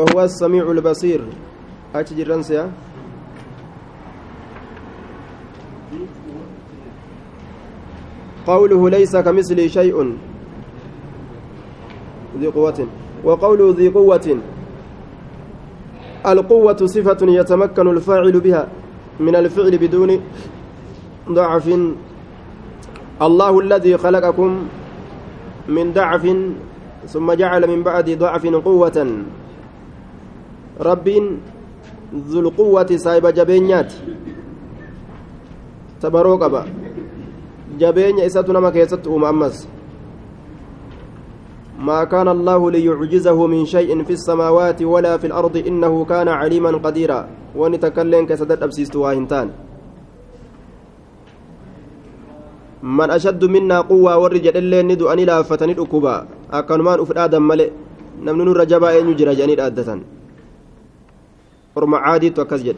وهو السميع البصير. أتجي رنسيا قوله ليس كمثله شيء. ذي قوة. وقوله ذي قوة. القوة صفة يتمكن الفاعل بها من الفعل بدون ضعف. الله الذي خلقكم من ضعف ثم جعل من بعد ضعف قوة. رب ذو القوة صاحب جبينيات. تبروك أبا. جبين إساتنا ما كيست أمس. ما كان الله ليعجزه من شيء في السماوات ولا في الأرض إنه كان عليما قديرا. ونتكلم كسدت أبسيست واهنتان. من أشد منا قوة والرجال اللي ندو أني لا فتني الأكوبا أكنمان أفر آدم ملئ نمن الرجباء يجرى جاني أرمى عادي وكزجد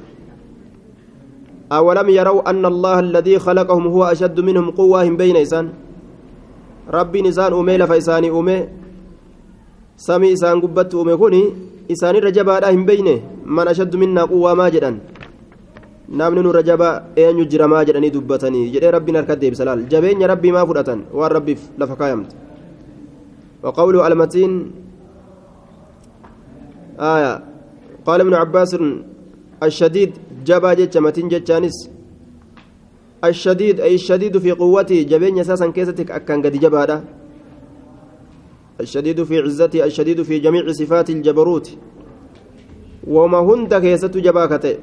أولم يروا أن الله الذي خلقهم هو أشد منهم قوة بين إسان ربي نسان أمي لفإساني أمي isaanirra jabaadha hin beyne man ashaddu minnaa quwwaa maa jedhan namni nurra jabaa eenyu jira maa jedhanii dubbatanii jedhee rabbiin harka deebisa laal jabeenya rabbii maa fudhatan waan rabbiif lafa kaayamte وقوله المتين آية قال ابن عباس الشديد جبا جتش متين جتشانس الشديد أي الشديد في قوته جبين أساسا كيستك أكان قد جبادا الشديد في عزته الشديد في جميع صفات الجبروت. وما هند كيست جباكته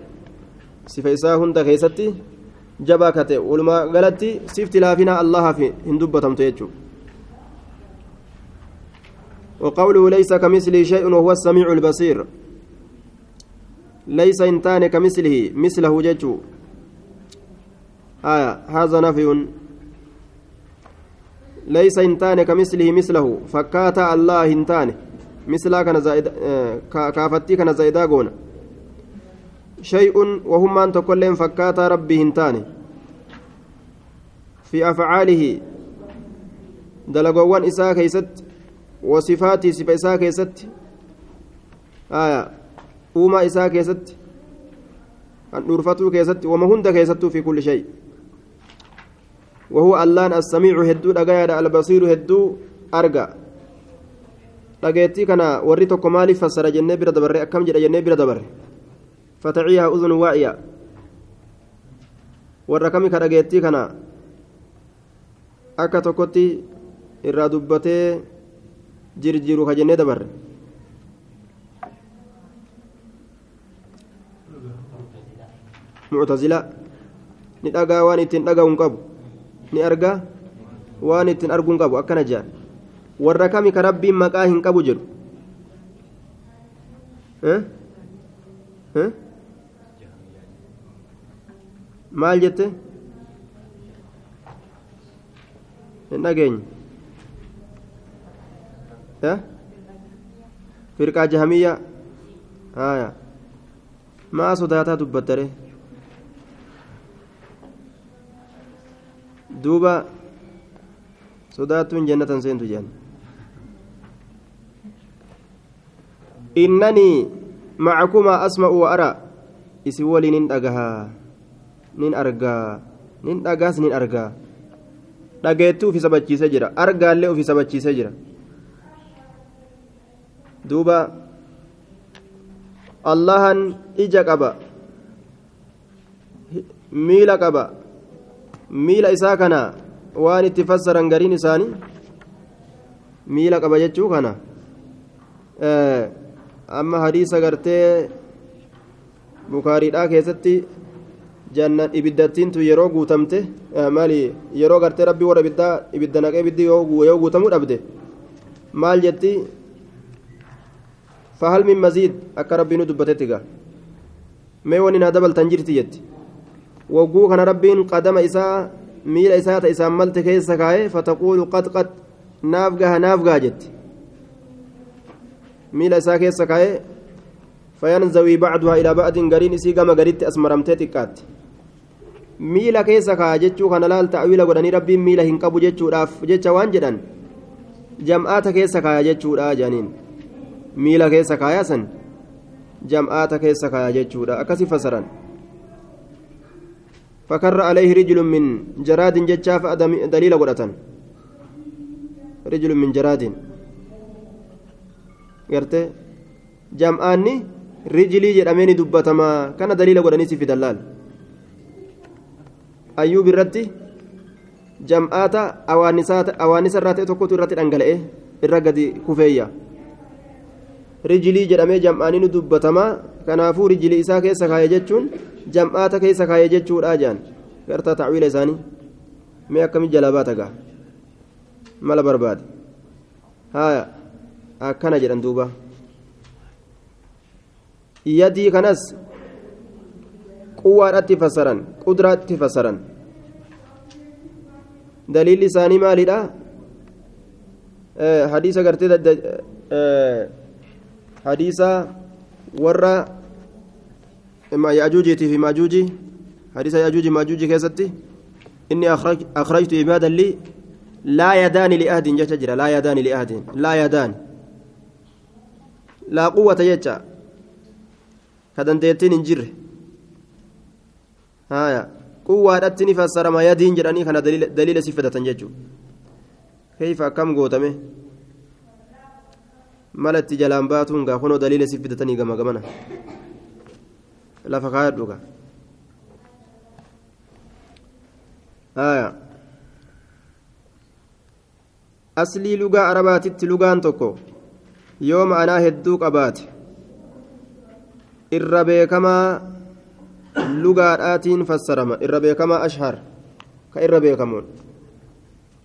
صفيسا هند كيست جباكته ولما قالت سفت لافنا الله في هندبتم تيجو وقوله ليس كمثله شيء وهو السميع البصير. ليس انتان كمثله مثله ججو آية هذا نفي. ليس انتان كمثله مثله. فكاتا الله انتان مثلا كان زائد كافتي كان زائدا قونا. شيء وهم أن تقول فكاتا ربي انتان في أفعاله. دلقوان إساء كيست وصفاتي صفة إساء كيست. آية أوما إساء كيست النورفتو كيست وما هند كيست في كل شيء وهو اللان السميع هدو دغايا البصير هدو أرجع dhageettii kana warri tokko maaliif fassara jennee bira dabarre akkam jedha jennee bira dabarre fataciiha uzun waa'iya warra kami ka dhageettii kana akka tokkotti irraa dubbatee jirjiru ka jennee dabarre muctazila ni dhagaa waan ittiin dhaga'uun qabu ni argaa waan ittiin arguun qabu akkana jedhan warra kami ka rabbiin maqaa hin qabu jedhu maal jette hin dhageenye firqaa jahamiyya haya maa sodaataa dubbattare duuba sodaattuun jannatan seentu jedhan innanii macakumaa asma'u wa araa isin walii nin dhagahaa nin nin dhagaas nin argaa dhageettuu ufi sabachiisee jira argaallee ufi sabachiisee jira duuba allahan ija qaba miila qaba miila isaa kana waan itti fassaran gariin isaanii miila qaba jechuu kana amma hadiisa gartee bukaariidhaa keessatti jannan ibiddattiintu yeroo guutamte maali yeroo gartee rabbii warra ibiddaa ibidda naqee ibiddi yoo guutamuu dhabde maal jetti fahal min maziid akka rabbiin nu dubbatetti gaa mee wani dabaltan jirti jetti wagguu kana rabbiin qadama isaa miila isaa ta isaan malte keessa kaa'e fataquulu qad qad naaf gaha naaf gaha jetti miila isaa keessa kaa'e fayanzawii bacduhaa ilaa ba'din gariin isii gama garitti asmaramtee xiqqaatti miila keessa kaa'a jechuu kana laal ta'wiila godhanii rabbiin miila hin qabu jechuudhaaf jecha waan jedhan jam'aata keessa kaaya jechuudha jedhaniin miila keessa kaayaa san jam'aata keessa kaya jechuudha akkasi fasaran فكر عليه رجل من جراد جتشاف دليل قرأة رجل من جراد. قرت جمعاني رجلي جرامين دبتما. كان دليل قرأني في دلال. أيوب الرتي جمعات أوانسات أوانس الراتي تكوت الرتي أنقلئه الرقد كفية رجلي جرامي جمعاني دبتما كنافو رجلي إساء كيسا كاية جتشون. Jam'aata keessa kaayee jechuudha jaan gartaa tacwiila isaanii mee akkamii jalaa baata gaa mala barbaade haya akkana jedhan duuba yadii kanas quwaadhatti fassaran qudraatti fassaran daliilli isaanii maalidha hadiisa gartee hadiisa warra يأجوجي في مأجوجي. حديث يأجوج مأجوجي كيستي. إني أخرج أخرجت عبادا لي لا يدان لأهد جتجر لا يدان لأهد. لا يدان. لا قوة هذا ديتين انجر. هايا. قوة أتني فسر ما يدين جراني كان دليل دليل صفة تنججو كيف كم قوتمه مالت جلان باتون كونو دليل صفة كمانا lafa kaayadhuga aslii lugaa arabaatitti lugaan tokko yoo ma'anaa hedduu qabaate irra beekamaa lugaadhaatiin fassarama irra beekamaa ashhar ka irra beekamuun.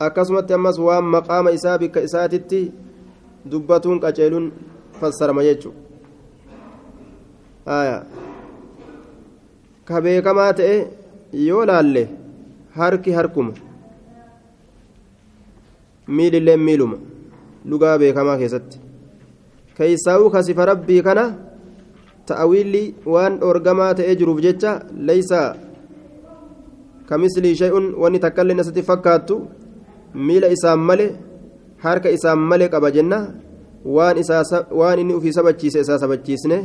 Akkasumatti ammas waan maqaama isaa bikka isaatitti dubbatuun qaceeluun fassarama jechuudha ka beekamaa ta'e yoo laalle harki harkuma. Miililleen miiluma. Lugaa beekamaa keessatti. Keeysaa'uu kasifa rabbii kana ta'awiilli waan dhoorgamaa ta'ee jiruuf jecha leeysa kamislii shay'un wanni takka illee asatti fakkaattu miila isaan male harka isaan male qaba jenna. Waan inni ufii sabachiise isaa sabachiisne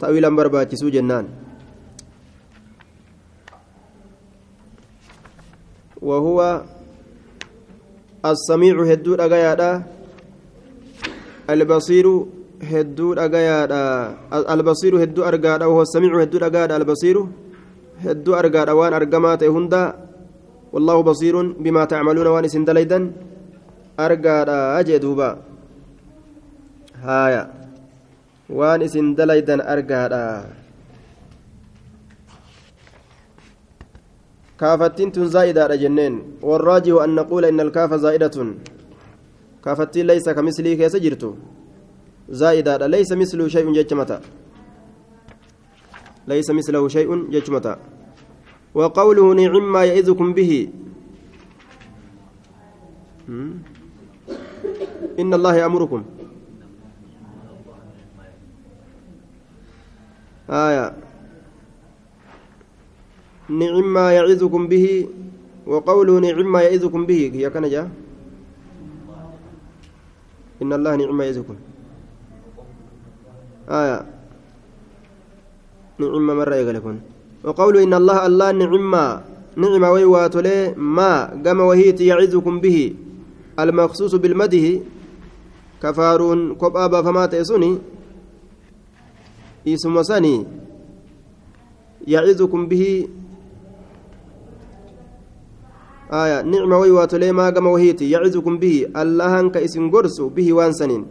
ta'awiilan barbaachisuu jennaan وهو السميع هدو دغيادا البصير هدو دغيادا البصير هدو أرغادا وهو السميع هدو دغيادا البصير هدو أرغادا وان ارغمات هندا والله بصير بما تعملون وان سندليدا أرغادا اجدوبا هايا. وان سندليدا أرغادا. كافتين تن زائدة جنين والراجح أن نقول إن الكاف زائدة كافتين ليس كمثله كيس زائدة ليس مثله شيء ججمتا ليس مثله شيء ججمتا وقوله نعم ما يئذكم به إن الله يأمركم آية نعم ما يعظكم به وقوله نعم ما يعظكم به. هي كان إن الله نعم ما يعظكم. آية. نعم مرة يقولون وقوله إن الله الله نعم نعم ويواتله ما قام وهيت يعظكم به. المخصوص بالمده. كفارون كبابا فما تيسوني. اسم سني يعظكم به. آية نعمة ويواتلي ما قام وهيتي يعزكم به الله أنك اسم قرسو به وانسنين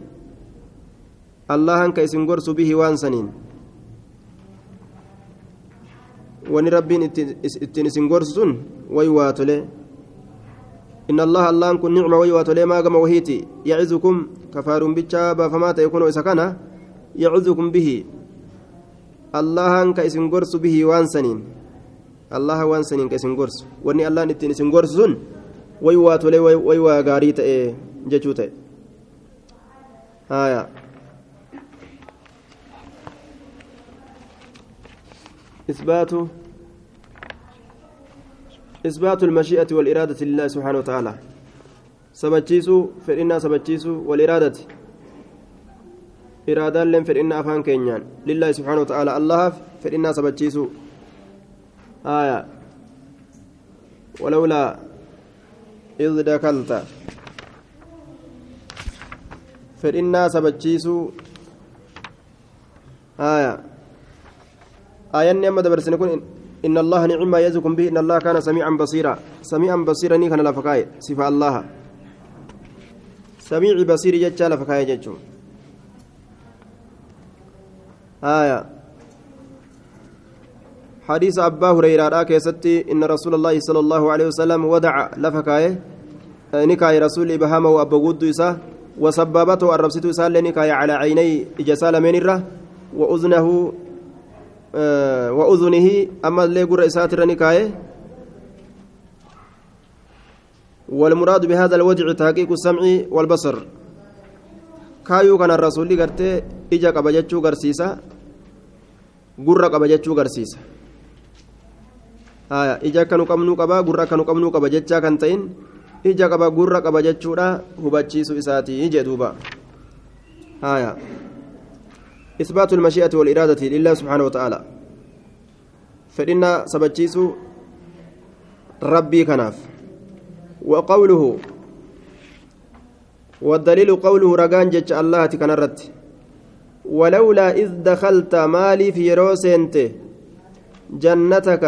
الله أنك اسم قرسو به وانسنين wani rabbiin ittiin isin gorsu sun waywaa tole إن الله الله كن نعمة ويوات لما قام وهيتي يعزكم كفار بيتشا بافما يكون إسكانا يعزكم به. الله أنك اسم قرس به وانسنين الله وانسنين كاسم قرس واني الله نتين اسم قرس سن ويوات لي ويوا غاريت إيه جتشوت آية. إثبات إثبات المشيئة والإرادة لله سبحانه وتعالى. سبتشيسو فإنا سبتشيسو والإرادة. iraadaan leen fedhinnaa afaan keenyaan lillaahi subxaana wa ta'aala allahaaf fedhinnaa sabachiisuu aya walawlaa id dakalta fedhinnaa sabachiisuu aya aayanni amma dabarsine kun إن الله نعم ما يزكم به. إن الله كان سميعا بصيرا. سميعا بصيرا ني كان لفكاي صفة الله. سميع بصير جتشا لفكاي جتشو آية. حديث أبا هريرة كيستي إن رسول الله صلى الله عليه وسلم ودع لفكاي نكاي رسول إبهامه وأبا قد وسبابته الربسة سال نكاي على عيني إجسال من الره وأذنه وأذنه أما اللي قرأ إساتر نكاية والمراد بهذا الوجع تحقيق السمع والبصر. كايو كان الرسول قرتي إجا قبجتشو قرسيسا قرى قبجتشو قرسيسا. آية إجا كانوا قمنو قبا قرى كانوا قمنو قبجتشا كان تين إجا قبا قرى قبجتشو لا هبتشيسو إساتي إجا دوبا آية إثبات المشيئة والإرادة لله سبحانه وتعالى فإن سبتشيس ربي كناف وقوله والدليل قوله رقان جج الله كنرت ولولا إذ دخلت مالي في روسنت جنتك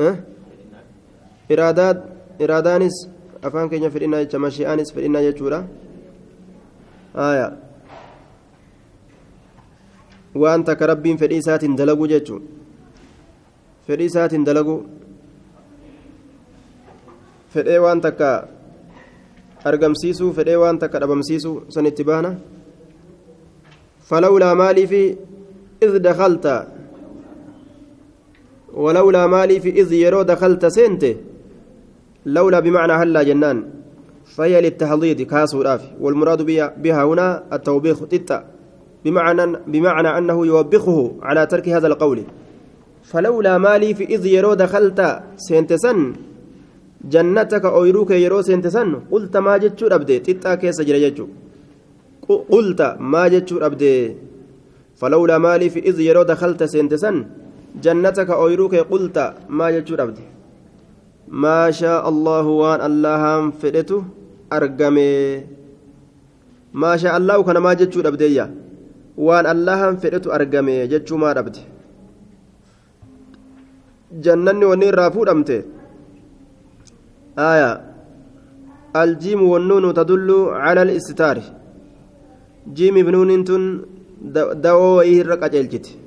أه؟ أفان كينيا في الإنا مشيئانس في الإنا يجورا آية waan takka rabbiin fedhii isaatiin dalagu jechuun fedhii isaatiin dalagu fedhee waan takka argamsiisuu fedhee waan takka dhabamsiisuu san itti baana falawlaa maaliifi إذ دخلت ولولا مالي في إذ يرو دخلت سنت لولا بمعنى هلا جنان. فهي للتحضيض كاسو والمراد بها هنا التوبيخ تتا. بمعنى بمعنى أنه يوبخه على ترك هذا القول. فلولا مالي في إذ يرو دخلت سنتسن جنتك أويروك يرو سنتسن قلت ما جتشو أبدي تتا كيس جرى قلت ما جتشو أبدي فلولا مالي في إذ يرو دخلت سنتسن جنتك أويروك قلت ما جتشو أبدي ما شاء الله وان الله فدته أرقمي ما شاء الله كان ما جتشو أبدي waan allahan fedhetu argame jechuu maa dhabde jannanni wanni irraa fuudhamte aya aljiimu wannuunu tadullu cala alistitaari jiimiif nuuniin tun dawoo wayii irra qaceelchiti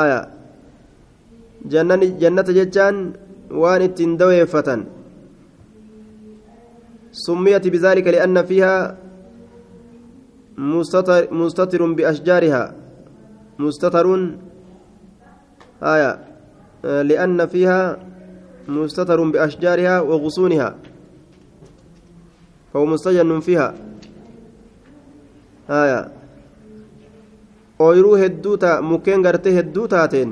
aya jannata jechaan waan ittiin daweeffatan summiyati bidaalika lianna fiihaa مستتر بأشجارها. مستتر آية. لأن فيها مستتر بأشجارها وغصونها. فهو مستجن فيها. آية. Ooyiruu hedduu ta mukkeen gartee hedduu taateen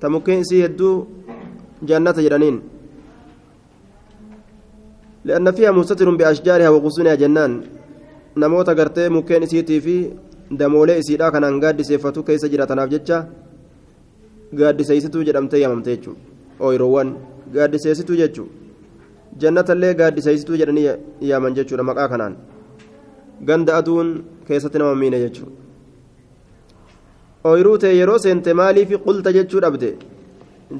ta mukkeen isii hedduu jannata jedhaniin لأن فيها مستتر بأشجارها وغصونها جنان namoota gartee mukkeen isiitii fi damoolee isiidhaa kanaan gaaddiseeffatu keessa jiraatanaaf jecha gaaddiseessituu jedhamtee yaamamte jechuudha ooyiroowwan gaaddiseessituu jechuudha jannatallee gaaddiseessituu jedhanii yaaman jechuudha maqaa kanaan ganda aduun keessatti nama miine jechuudha ooyiruu ta'e yeroo seente maaliif qulta jechuu dhabde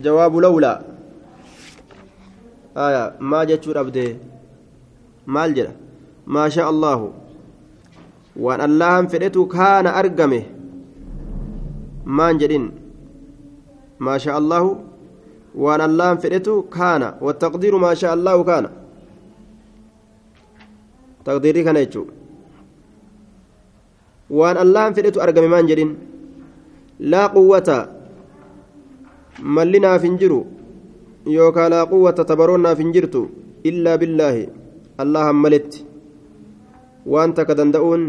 jawaabu lawlaa maa jechuu dhabde maal jedha maashaa allaahu waan allahan fedhetu kaana argame maan jedhin maa shaa allahu waan allahan fedhetu kaana wattaqdiiru maa shaa allahu kaana taqdiirri kana jechuu waan allahan fedhetu argame maan jedhin laa quwwata tabaroon naaf hin jirtu illaa billaahi allahan maletti waan takka danda'uun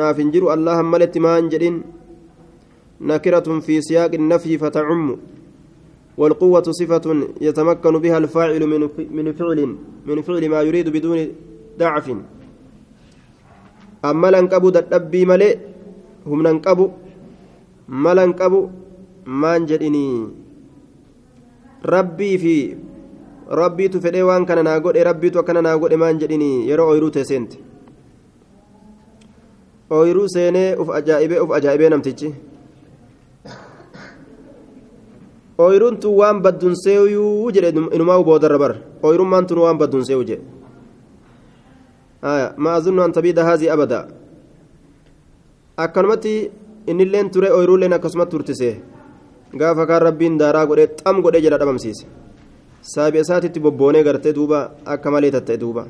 naaf hin jiru allahan maletti maan jedhin نكرة في سياق النفي فتعم والقوة صفة يتمكن بها الفاعل من من فعل من فعل ما يريد بدون ضعف ammalan qabu dadhabbii malee humnan qabu malan qabu maan jedhinii rabbii fi rabbiitu fedhee waan kana naa godhe rabbiitu akkana naa godhe maan jedhinii yeroo ooyiruu teesseenti ooyiruu seenee uf ajaa'ibee uf ajaa'ibee namtichi ooyiruun tun waan badduun seeyuu jedhe inumaa boodarra bara ooyirummaan tun waan badduun seeyuu jedhe ما أظن أن تبيد هذه أبدا أكنمتي ترى أويرو لين أكسمت ترتسه gaafa kaan rabbiin daaraa godhee xam godhee jedha dhabamsiise saabi isaatitti bobboonee gartee duuba akka malee tatta'e duuba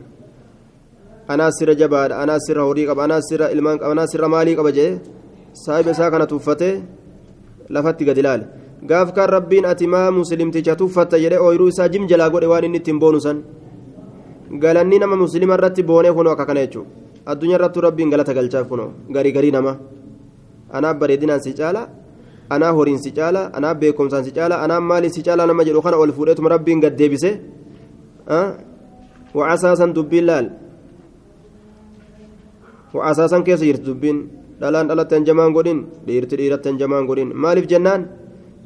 anaas sirra jabaadha anaas sirra horii qaba anaas sirra ilmaan qaba anaas sirra maalii qaba jee saabi isaa kana tuuffatee lafatti gad ilaale gaaf kaan rabbiin ati maa muslimticha tuuffatta jedhee ooyiruu isaa jim jalaa godhe waan inni ittiin boonu san galanni nama muslima irratti boonee kunoo akka kana jechuudha addunyaa irrattu rabbiin galata galchaaf kunoo garii garii nama anaaf bareedinaan si caala anaa horiin si caala anaa beekumsaan si caala anaa maaliin si caala nama jedhu kana ol fuudheetuma rabbiin gad deebise wacasaasan dubbiin laal wacasaasan keessa jirti dubbiin dhalaan dhalatti hanjamaan godhin dhiirti dhiiratti hanjamaan godhin maaliif jennaan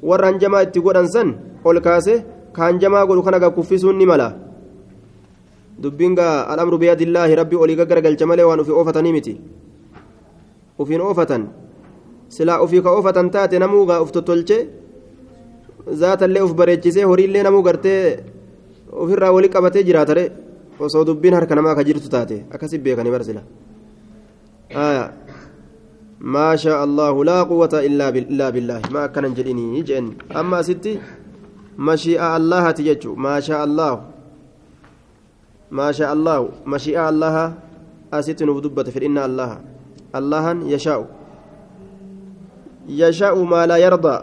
warra hanjamaa itti godhan san ol kaase ka hanjamaa godhu kana gakkuffisuun ni mala dubbiin gaa al'amru biyadillaahi rabbi olii gaggaragalcha malee waan ufii oofatanii miti ufiin oofatan silaa ufii ka oofatan taate namuu gaa uf tottolche zaatallee uf bareechisee horiillee namuu gartee ofirraa wali qabatee jiraatare osoo dubbiin harka namaa ka jirtu taate akkasi barsila ما شاء الله لا قوة إلا بالله ما كان جديني جن أما ستي مشيئة الله تججو ما شاء الله ما شاء الله مشيئة الله أست نبدبة في إن الله الله يشاء يشاء ما لا يرضى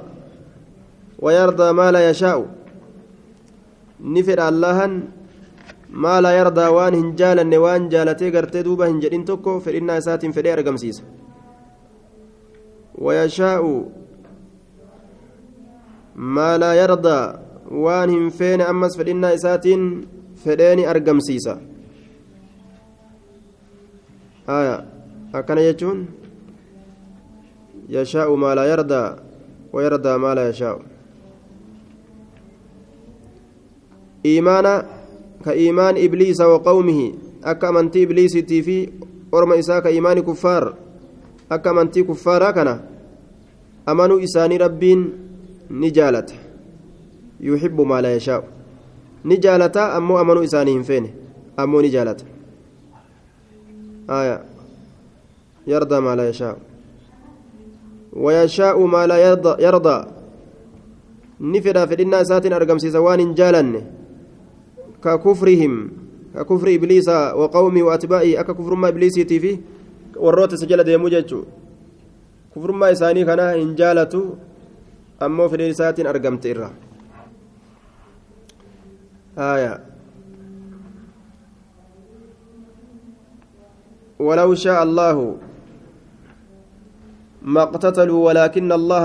ويرضى ما لا يشاء. نفر الله ما لا يرضى وان هنجالا وان جالتي قرتي دوبا هنجلين توكو فرإن أسات فري أرقمسيس ويشاء ما لا يرضى وان هنفين أمس فرإن أسات fedheeni argamsiisa aya akkana jechuun yashaa'u maa laa yardaa wayardaa maa laa yashaa'u iimaana ka iimaan ibliisa waqawmihi akka amantii ibliisiitii fi orma isaa ka iimaani kuffaar akka amantii kuffaaraa kana amanuu isaanii rabbiin ni jaalata yuhibbu maa laa yashaa'u ni jaalata ammoo amanuu isaanii hin feene ammoo ni jaalata aya yarda maa laa yashaa'u ويشاء ما لا يرضى, يرضى. نفدا فدنا ساتن أرقمسيس وان جالن ككفرهم ككفر إبليس وقومي وأتباعي. أكا كفر ما إبليس تيفي؟ والروت سجل ديمو جيتشو. كفر ما إساني كان إن جالتو أمو فدنا ساتن أرقمت إرّا آية. ولو شاء الله ما اقتتلوا ولكن الله.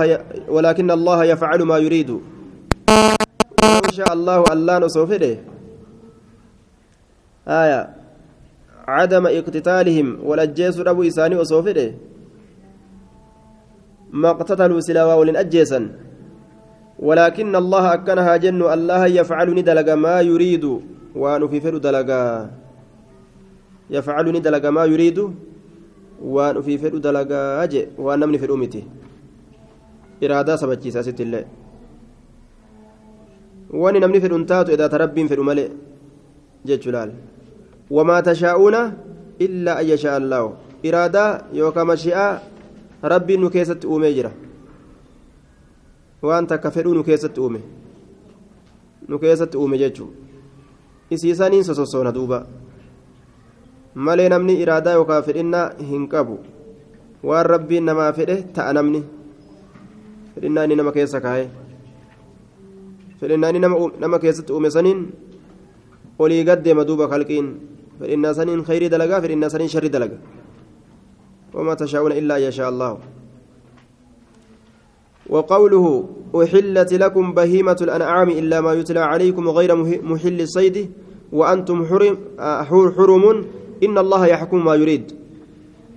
ولكن الله يفعل ما يريد. ولو شاء الله الله نصوفره آية. عدم اقتتالهم والأجيس أبو إساني وصوفره ما اقتتلوا سلاوا ولن أجيسا ولكن الله أكنها جن الله يفعل ندلق ما يريد. وأن في فر دلقا يفعل ندلق ما يريد. وأن في فر دلقا أجي وأن نمني في الأمتي إرادة سبتشي ساست الله وأن نمني في الأنتات إذا تربين في الأملي جتشلال وما تشاءون إلا أن يشاء الله إرادة يوكا مشيئة ربي نكيست أميجرة waan takka fedhuu nu keessatti uume. Nu keessatti uume jechuun isiisaniin sosossoona duuba. Malee namni iraadaa yookaan fedhinnaa hin qabu waan rabbiin namaa fedhe ta'a namni fedhinnaa inni nama keessa kaa'e fedhinnaa inni nama keessatti uume saniin olii gaddeema duuba kalqiin fedhinnaa saniin khayrii dalagaa fedhinnaa saniin sharri dalaga وما تشاءون إلا أن يشاء وقوله أحلت لكم بهيمة الأنعام إلا ما يتلى عليكم غير محل الصيد وأنتم حرم, حرم إن الله يحكم ما يريد.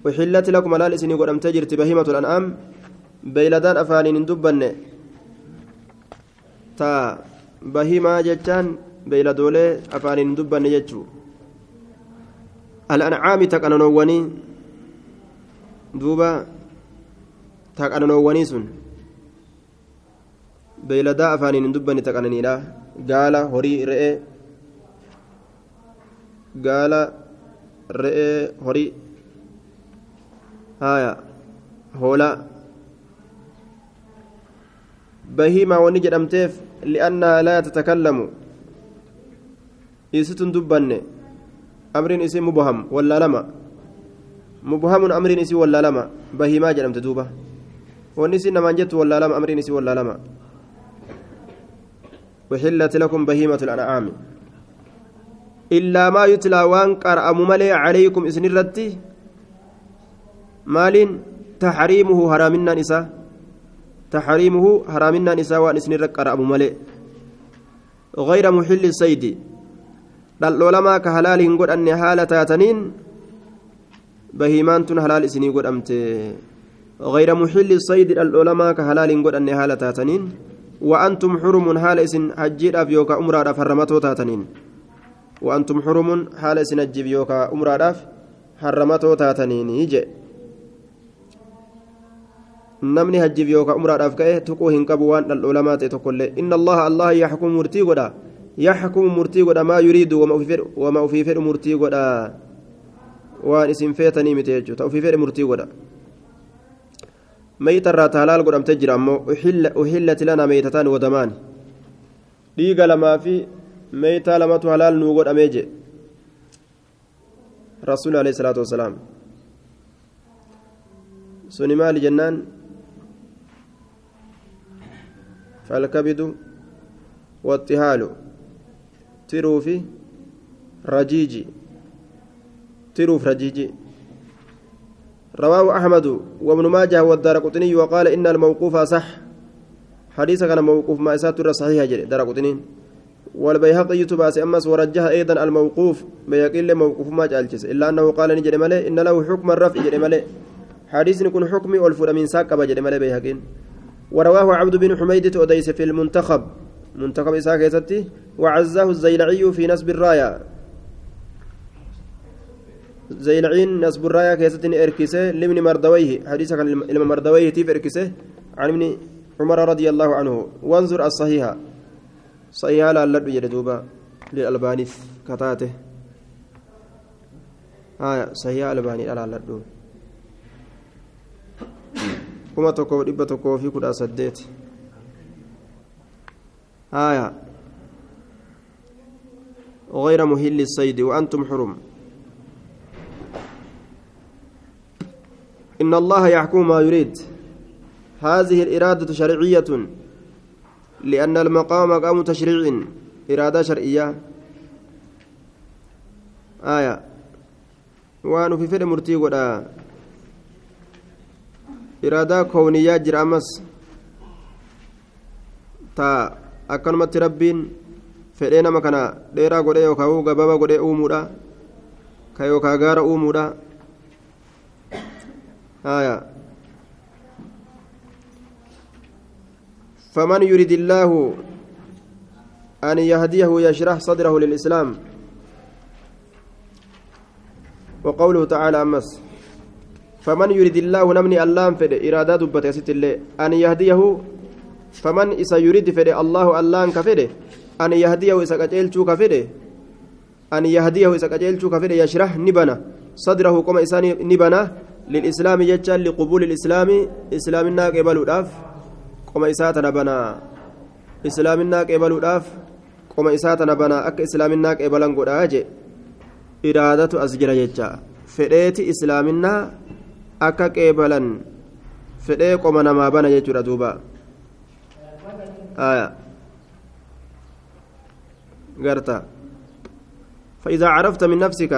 وحلت لكم هلال إسني قد أمتجرت بهيمة الأنعام. بيلدان أفانين دبن. تا بهيمة جتان بيلدولي أفانين دبن جتشو. الأنعام تكننوني دوبا تكننوني سن. beeyladaa afaaniin hin dubbanne taqananiidha gaala horii re'ee gaala re'ee horii haya hoolaa bahiimaa wanni jedhamteef li'annaa laa tatakallamu isitun dubbanne amriin isii mubham wallaalama mubhamun amriin isii wallaalama bahiimaa jedhamte duuba wanni isii namaan jettu wallaalama amriin isii wallaalama وحلت لكم بهيمة الأنعام إلا ما يتلى وان قرأم ملي عليكم إسن الرتي مال تحريمه حرامنا نساء. تحريمه حرامنا نساء وان إسن قرأم ملي غير محل الصيد. dhal'oo lamaa ka halaal hin godhanne haala taataniin bahiimaan tun halaal isinii godhamte غير محل الصيد. ka halaal hin godhanne haala taataniin وأنتم حرم حال إسن حجير أف يوكا أمرا فرمتو تاتنين. وأنتم حرم حال إسن حجيب يوكا أمرا حرمتو تاتنين يجي namni hajjiif yookaan umraadhaaf ka'e tuquu hin qabu waan dhal'oolamaa ta'e tokkollee inna allaha allah yaxkumu murtii godha yaxkumu murtii godha maa yuriidu wama ofii fedhu murtii godha waan isin feetanii miti jechuudha ofii fedhe murtii godha meeyta irraa halaal godhamtee jira ammoo uhillati lana meeytataan wadamaan dhiiga lamaa fi nuu godhamee je rasuuli alayhi salaatu wasalaam suni maali jennaan falkabidu wattihaalu tiruu fi rajiiji tiruuf rajiiji رواه أحمد وابن ماجه والدار وقال إن الموقوف صح حديث كان موقوف ما إسات صحيح جري دار والبيهقي تباس أمس ورجح أيضا الموقوف بيقل موقوف ما جالجس إلا أنه قال نجري ملي إن له حكم الرفع جري ملي حديث يكون حكمي والفر من ساق بجري ملي بيهقين. ورواه عبد بن حميد أديس في المنتخب. منتخب إساق يستي وعزاه الزيلعي في نسب الراية. زيلعين نسب الراية كيستن إركسه لمن مردويه. حديث كان لما مردويه تيف إركسه عن ابن عمر رضي الله عنه. وانظر الصحيحة. صحيحة لا لد يدوبا للألباني كتاته آية صحيحة الألباني لا لد كما تكو دبة تكو في كدا سديت آية غير مهل الصيد وأنتم حرم إن الله يحكم ما يريد هذه الإرادة شرعية لأن المقام مقام تشريع إرادة شرعية آية وأنا في فيلم مرتي ولا إرادة كونية جرامس تا أكنمت ربين fedhee nama kana dheeraa godhee yookaan gabaabaa godhee uumuudha ka yookaan gaara uumuudha فمن يريد الله أن يهديه يشرح صدره للإسلام وقوله تعالى أمس فمن يريد الله نمني اللام فد إرادة دبت يا الله أن يهديه فمن إسا يريد فد الله اللام كفد أن يهديه إسا كجيلتو كفد أن يهديه إسا كجيلتو كفد يشرح نبنا صدره كما إساني نبنا للإسلام جتشا لقبول الإسلام إسلامنا قبل الأف قم إساتنا بنا إسلامنا قبل الأف قم إساتنا بنا أك إسلامنا قبلا قد أجي إرادة أسجل جتشا فديت إسلامنا أك قبلا فدي قم نما بنا جتشا دوبا آية قرتا فإذا عرفت من نفسك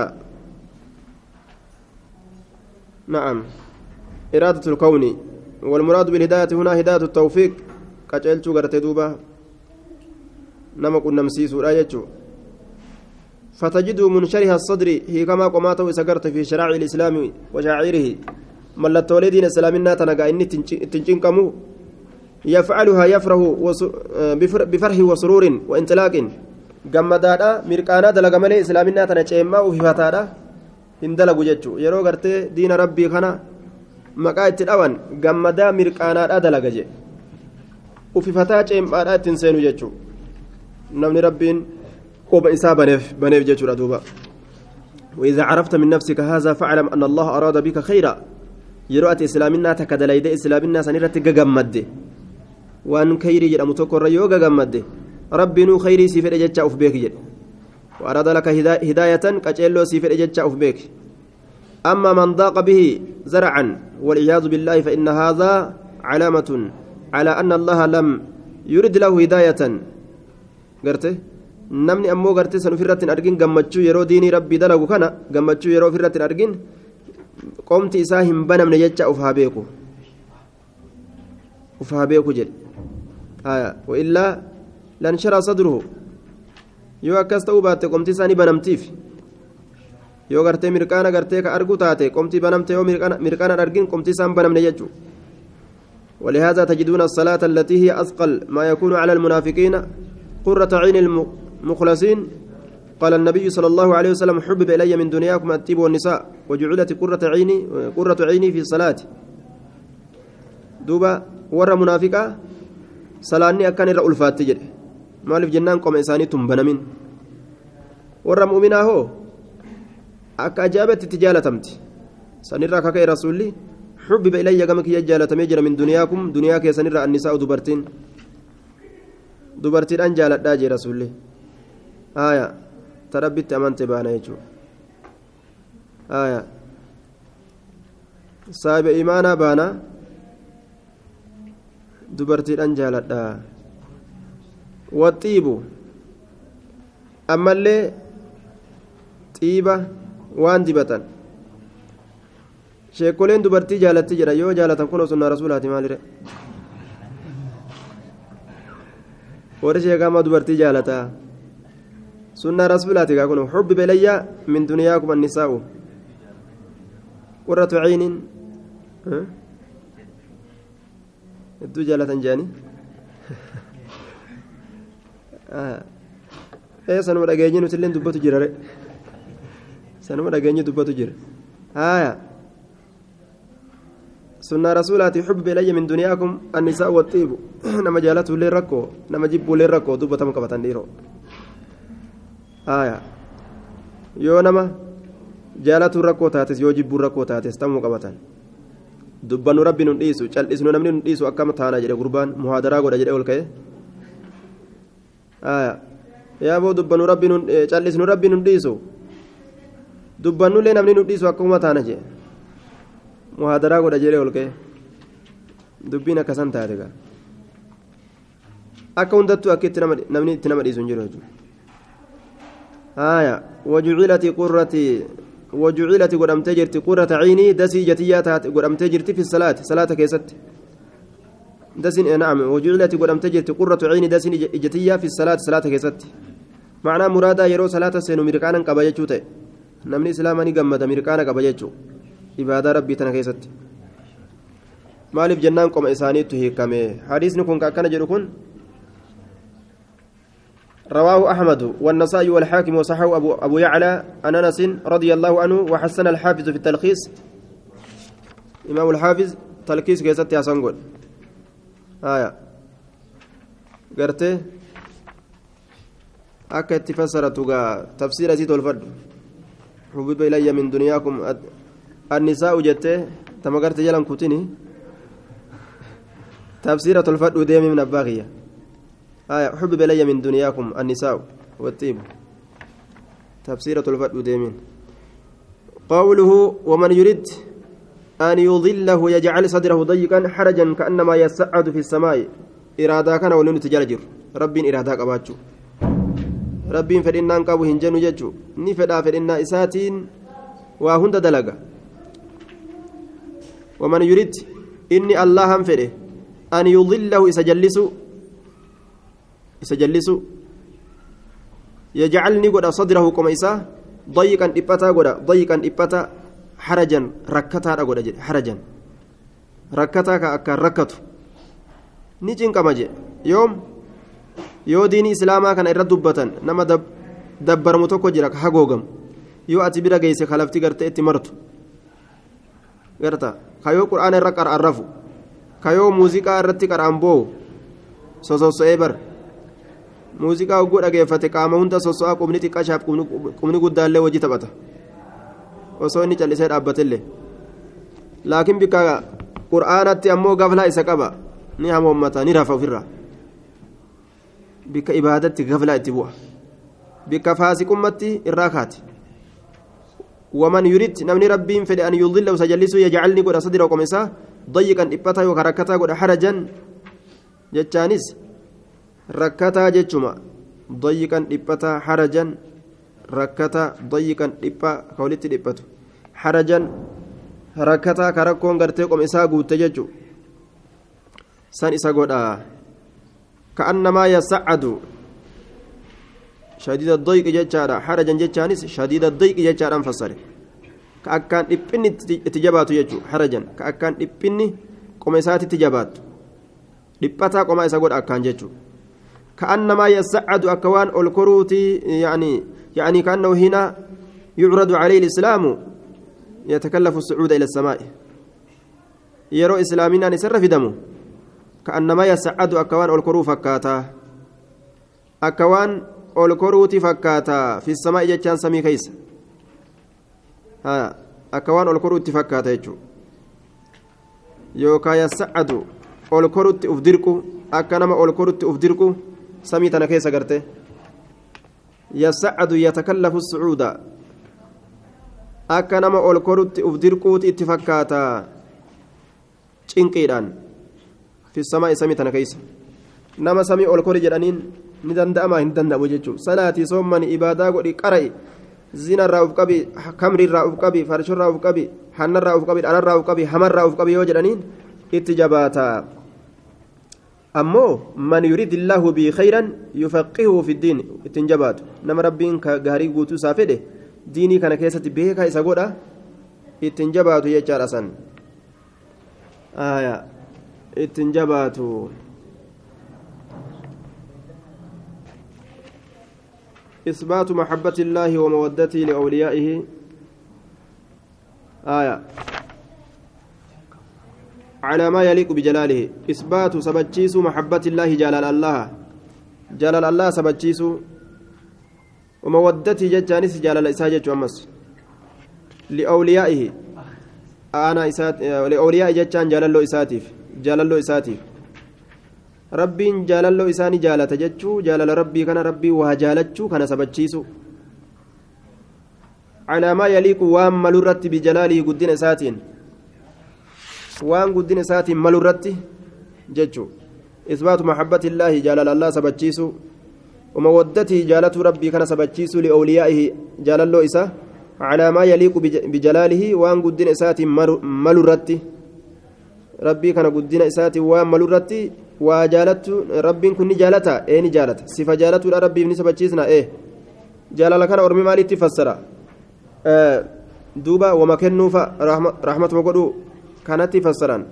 نعم إرادة الكون والمراد بالهداية هنا هداية التوفيق. كجلتو غرتي دوبا. نما كنا مسيسو رايتشو فتجده منشرح الصدر هي كما قماته سكرت في شرائع الإسلام وشاعره ملتولي دين السلامنا تنقى. إني تنجنكمو يفعلها يفرح بفرح وسرور وانطلاق. gammadaadha mirqaanaa dalaga malee islaaminaa tana ceemmaa ufifataadha hin dalagu jechuu yeroo gartee diina rabbii kana maqaa itti dhawan gammadaa mirqaanaadha dalaga jedhe ufifataa ceembaadha ittiin seenu jechuu. Namni rabbiin قوب إساء بنيف بنيف جيتشورا دوبا وإذا عرفت من نفسك هذا فاعلم أن الله أراد بك خيرا يروأت إسلامنا تكدليد إسلامنا سنيرة جمد وأن كيري جرى متوكر يوغا جمد ربي نو خيري سيفر جتشا أوف وأراد لك هداية كأجلو سيفر جتشا أوف أما من ضاق به زرعا والعياذ بالله فإن هذا علامة على أن الله لم يرد له هداية قرته argin gammachuu yeroo diinii rabbii dalagu kana gammachuu yeroo ofirratti hin argin qomti isaa hin banamne jecha uf haa beeku uf haa beeku jedhe wa'illaa lanshara sadruhu yoo akkas ta'uu baatte qomti isaa ni banamtiif yoo gartee mirqaana gartee ka argu taate qomti banamte yoo mirqaana argin qomti isaan banamne jechuu ولهذا تجدون الصلاة التي هي أثقل ما يكون على المنافقين قرة عين مخلصين. قال النبي صلى الله عليه وسلم حبب إلي من دنياكم الطيب والنساء وجعلت قرة عيني قرة عيني في الصلاة دوبا ورا منافقة صلاني أكان الرأول فاتجر مالف جنان قوم إنساني تنبنمين. ورا مؤمنا هو أكا أجابت تجالتمت سنرى كاكي رسولي حبب إلي كمك يجالة مجر من دنياكم دنياك سنرى النساء دبرتين dubartiidhaan jaaladhaa jee rasuulli haaya ta rabbitti amante baana jechuudha haaya saahiba imaanaa baana dubartiidhaan jaaladhaa waxiibu ammallee xiiba waan dibatan sheekoleen dubartii jaalatti jedha yoo jaalatan kun sunnaa rasuulaati maalire warri sheekamaa dubartii jaalataa sunnaa rasuulaati gaa kun xubbiba ilayya min duniyaakum annisaa'u qurratu ciinin hedduu jaalatan jeani ee sanuma dhageenyi nutillee dubbatu jira re sanuma dhageenyi dubbatu jira haaya سنة رسولاتي حب إلي من دنياكم النساء والطيب. نما جالته لي ركو نما جيبوا لي ركو دوبة ديرو آية. يو نما جالته ركو تاتس يو جيبوا ركو تاتس تم قبطان دبانو ربي نديسو چل إسنو نمني نديسو أكام تانا جري قربان محاضرة قد جري أولكي. آية. يا بو دبانو ربي چل إسنو ربي نديسو دبانو لي نمني نديسو أكام تانا جري muhaadaraa godha jedhee ol ka'e dubbiin akkasan taate gaa akka hundattuu akka itti namni itti nama dhiisu hin jiru jechuudha haaya wajucilati qurrati wajucilati godhamtee jirti qurrata ciinii dasii jatiyyaa taate godhamtee jirti fi salaati salaata keessatti wajucilati godhamtee jirti qurratu ciinii dasiin ijatiyyaa fi salaati salaata keessatti macnaa muraadaa yeroo salaata seenu mirqaanan qaba jechuu ta'e namni islaamaa ni gammada mirqaana qaba jechuudha ibaadaa rabbii tana keessatti maaliif jennaan qoma isaaniittu hiikame hadiisni kun akkana jedhu kun رواه أحمد والنسائي والحاكم وصححه أبو, أبو يعلى عن أنس رضي الله عنه وحسن الحافظ في التلخيص إمام الحافظ تلخيص كيست يا سنقول آية قرتي أكا تفسرت تفسير زيد الفرد حبب إلي من دنياكم النساء جت تما قرت جلن كوتيني تفسيرة الفرد ديم من الباغية آية حبب إلي من دنياكم النساء والطيب تفسيرة الفرد ديمين قوله ومن يريد أن يضله يجعل صدره ضيقا حرجا كأنما يسعد في السماء إرادة كان ولن تجرجر رب إرادة قباتشو رب فإنان قابو هنجن ججو نفدا فإن إساتين وهند دلقا ومن يريد إني الله هم فده أن يضله إسجلس إسجلس yajcalni godha sadrahu qoma isaa dayiqan dhiphataa godha dayiqan dhiphata harajan rakkataadha godha jedhe harajan rakkataa ka akkaan rakkatu ni cinqama jedhe yoom yoo diinii islaamaa kana irra dubbatan nama dabbaramu tokko jira hagoogamu yoo ati bira geesse kalafti gartee itti martu garta ka yoo qur'aana irra qara'an rafu ka yoo muuziqaa irratti qara'an boo'u sososo'ee bar muuziqaa hogguu dhageeffate qaama hunda soso'aa qubni xiqqashaaf qubni guddaallee hojii taphata osoo inni callisee dhaabbatellee laakiin bikka qur'aanatti ammoo gaflaa isa qaba ni hamoommata ni rafa ofirraa ibaadatti gaflaa itti bu'a. Bikka faasiqummatti irraa kaati. ومن يريد نمني ربي فدي أن يضل وسجلسه يجعلني قد صدر وقمسا ضيقا إبتا وكركتا قد حرجا جتشانس ركتا جتشما ضيقا إبتا حرجا ركتا ضيقا إبا كولت إبتو حرجا ركتا كركون قرتي قمسا قوت جتشو سان إسا قد كأنما يسعد. شديد الضيق جتشارا. حرجا جتشانس شديد الضيق جتشارا فسره كأكان إبني تجباتو يجو. حرجا. كأكان إبني قمسات تجباتو dhiphataa qomaa isa godha akkaan jechuun كأنما يسعد أكوان الكروتي يعني يعني كأنه هنا يعرض عليه الإسلام. يتكلف الصعود إلى السماء. يرى إسلامنا نسر في دمه. كأنما يسعد أكوان الكرو فكاتا. أكوان الكروتي فكاتا في السماء جتان سمي كيس. ها أكوان الكروتي فكاتا يجو. يوكا يسعد الكروتي أفدركو أكنما الكروتي أفدركو yasacadu yatakallafu sucuuda akka nama ol korutti uf dirquuti itti fakkaata cinqiidhaan samaa samii tana keessa nama samii ol kori jedhaniin ni danda'ama hin danda'amu jechuudha salaatii soommani ibaadaa godhi qara'i zinarraa uf qabi kamrirraa uf qabi farshorraa uf qabi hannarraa uf qabi dhanarraa uf qabi hamarraa uf qabi yoo jedhaniin itti jabaata. ammoo man yurid illaahu bii khayran yufaqihuhu fi ddiin ittiin jabaatu nama rabbiin gaarii guutuu isaa fedhe diinii kana keessatti beekaa ittiin jabaatu. إثبات محبة الله ومودته لأوليائه آية على ما يليق بجلاله إثبات سبتشيس محبة الله جلال الله جلال الله سبتشيس ومودته جتانس جلال إساجة أمس لأوليائه أنا إسات لأولياء جتان جلال إساتيف إساتيف ربين جلال له إساني جالة جتشو جلال ربي كان ربي وهجالتشو كان سبتشيس على ما يليق وام ملرت بجلاله قدين إساتين waan guddina isaatiin malu irratti jechuun isbaatu maxabbati illaahi jaalala allaa sabachiisu. ومودته جالته ربي كان سبتشيس لأوليائه جالله إسا على ما يليق بجلاله وان قدين إساتي ملرتي ربي كان قدين إساتي وان ملرتي وجالته ربي كن جالتا إيه نجالت صفة جالته ربي بن سبتشيسنا إيه جلال كان أرمي مالي تفسر آه دوبا وما كنوا رحمة, رحمة مقدو kanatti fassaran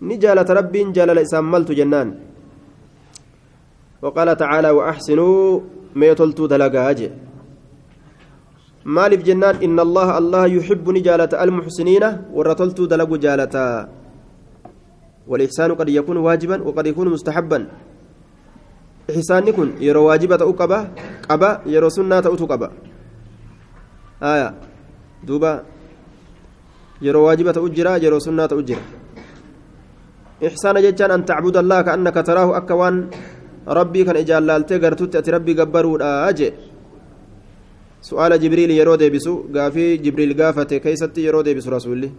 ni jaalata rabbiin jaalala isaan maltu jennaan. وقال تعالى وأحسنوا ما يطلتوا دلقاج مالف جنان إن الله الله يحب نجالة المحسنين ورطلتوا دلق جالة والإحسان قد يكون واجبا وقد يكون مستحبا إحسان يكون يرى واجبة أقبة قبا يرى سنة أتقبة آية دوبا ta'u jira ixsaana jechaan an tacbuda allaha kaannaka taraahu akka waan rabbii kan ijaallaaltee gartutti ati rabbii gabbaruudha jee su'aala jibriil yeroo deebisu gaafii jibriil gaafate keeysatti yeroo deebisu rasuulli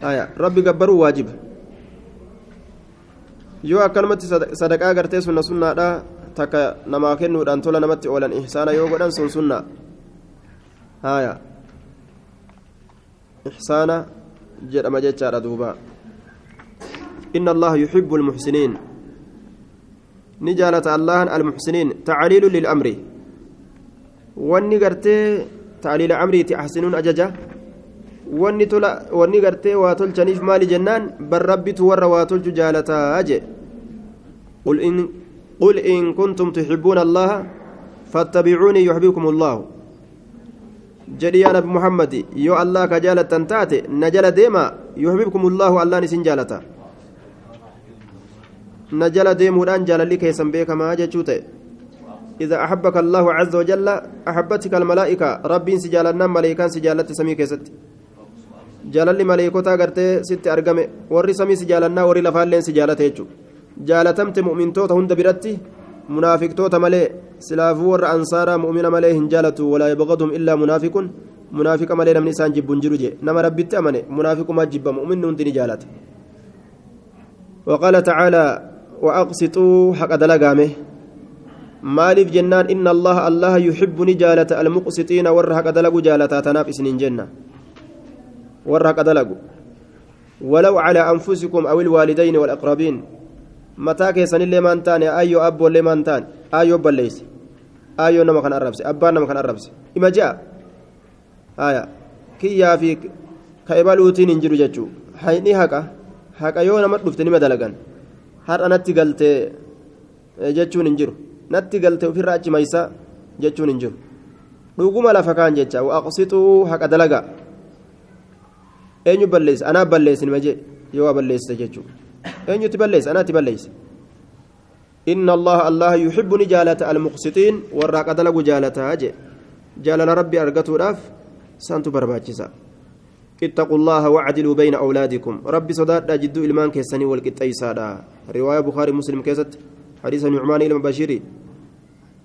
aya rabbi gabbaruu waajiba yoo akkanumatti sadaqaa gartee sunna sunnaadha takka namaa kennuudhaan tola namatti oolan ihsaana yoo godhan sun sunnaa aya إحسانا جرم جتشار دوبا إن الله يحب المحسنين نجالة الله المحسنين تعليل للأمر wanni gartee taaliila amriiti ahsinuun ajaja wanni tola wanni gartee waa tolchaniif maali jennaan? Bar rabbitu warra waa tolchu jaalataa jee. قل إن قل إن كنتم تحبون الله فاتبعوني يحببكم الله جدي يا نبي محمد يو الله كجالة تنتاتي نجل ديما يحببكم الله الله نسين جالتا نجل ديمودان جال لي كيسن بيك ما جتشوتي إذا أحبك الله عز وجل أحبتك الملائكة ربي سجالنا ملائكان سجالت سمي كيست jaalalli maleekotaa gartee sitti argame warri samii si jaalannaa warri lafaalleen si jaalate jechuudha jaalatamte mu'mintoota hunda biratti munaafiqtoota malee silaafuu warra ansaaraa mu'mina malee hin jaalatu walaa yabqadhum illaa munaafiqun munaafiqa malee namni isaan jibbu hin jiru jee nama rabbitti amane munaafiqumaa jibba mu'minni hundi ni jaalata وقال تعالى وأقسطوا حق دلقامه maaliif jennaan inna allaha allaha yuxibbu ni jaalata almuqsitiina warra haqa dalagu jaalataa tanaaf isinin jenna warra haqa dalagu walaw calaa anfusikum aw ilwaalidayni walaqrabiin mataa keessanillee maan taane ayyoo abboollee maan taane ayyoo balleeyse ayyoo nama kan arrabse abbaan nama kan arrabse ima je'a haya kiyyaa fi ka ebaluutiin hin jiru jechuu hayni haqa haqa yoo nama dhufte nima dalagan har'a natti galtee jechuun hin jiru natti galte ofirraa achi maysa jechuun hin jiru dhuguma lafa kaan jecha waaqsituu haqa dalagaa eenyu balleessa anaa balleessin maje yoo balleessite jechuudha eenyutti balleessa anaatti balleessa inna allaha allaha yuhibbu ni jaalata almuqsitiin warraa qadalagu jaalataa je jaalala rabbi argatuudhaaf santu barbaachisa اتقوا الله واعدلوا بين أولادكم ربي صداد جدو إلمان كيساني والقطيسادا رواية بخاري مسلم كيست حديث نعمان إلى بشيري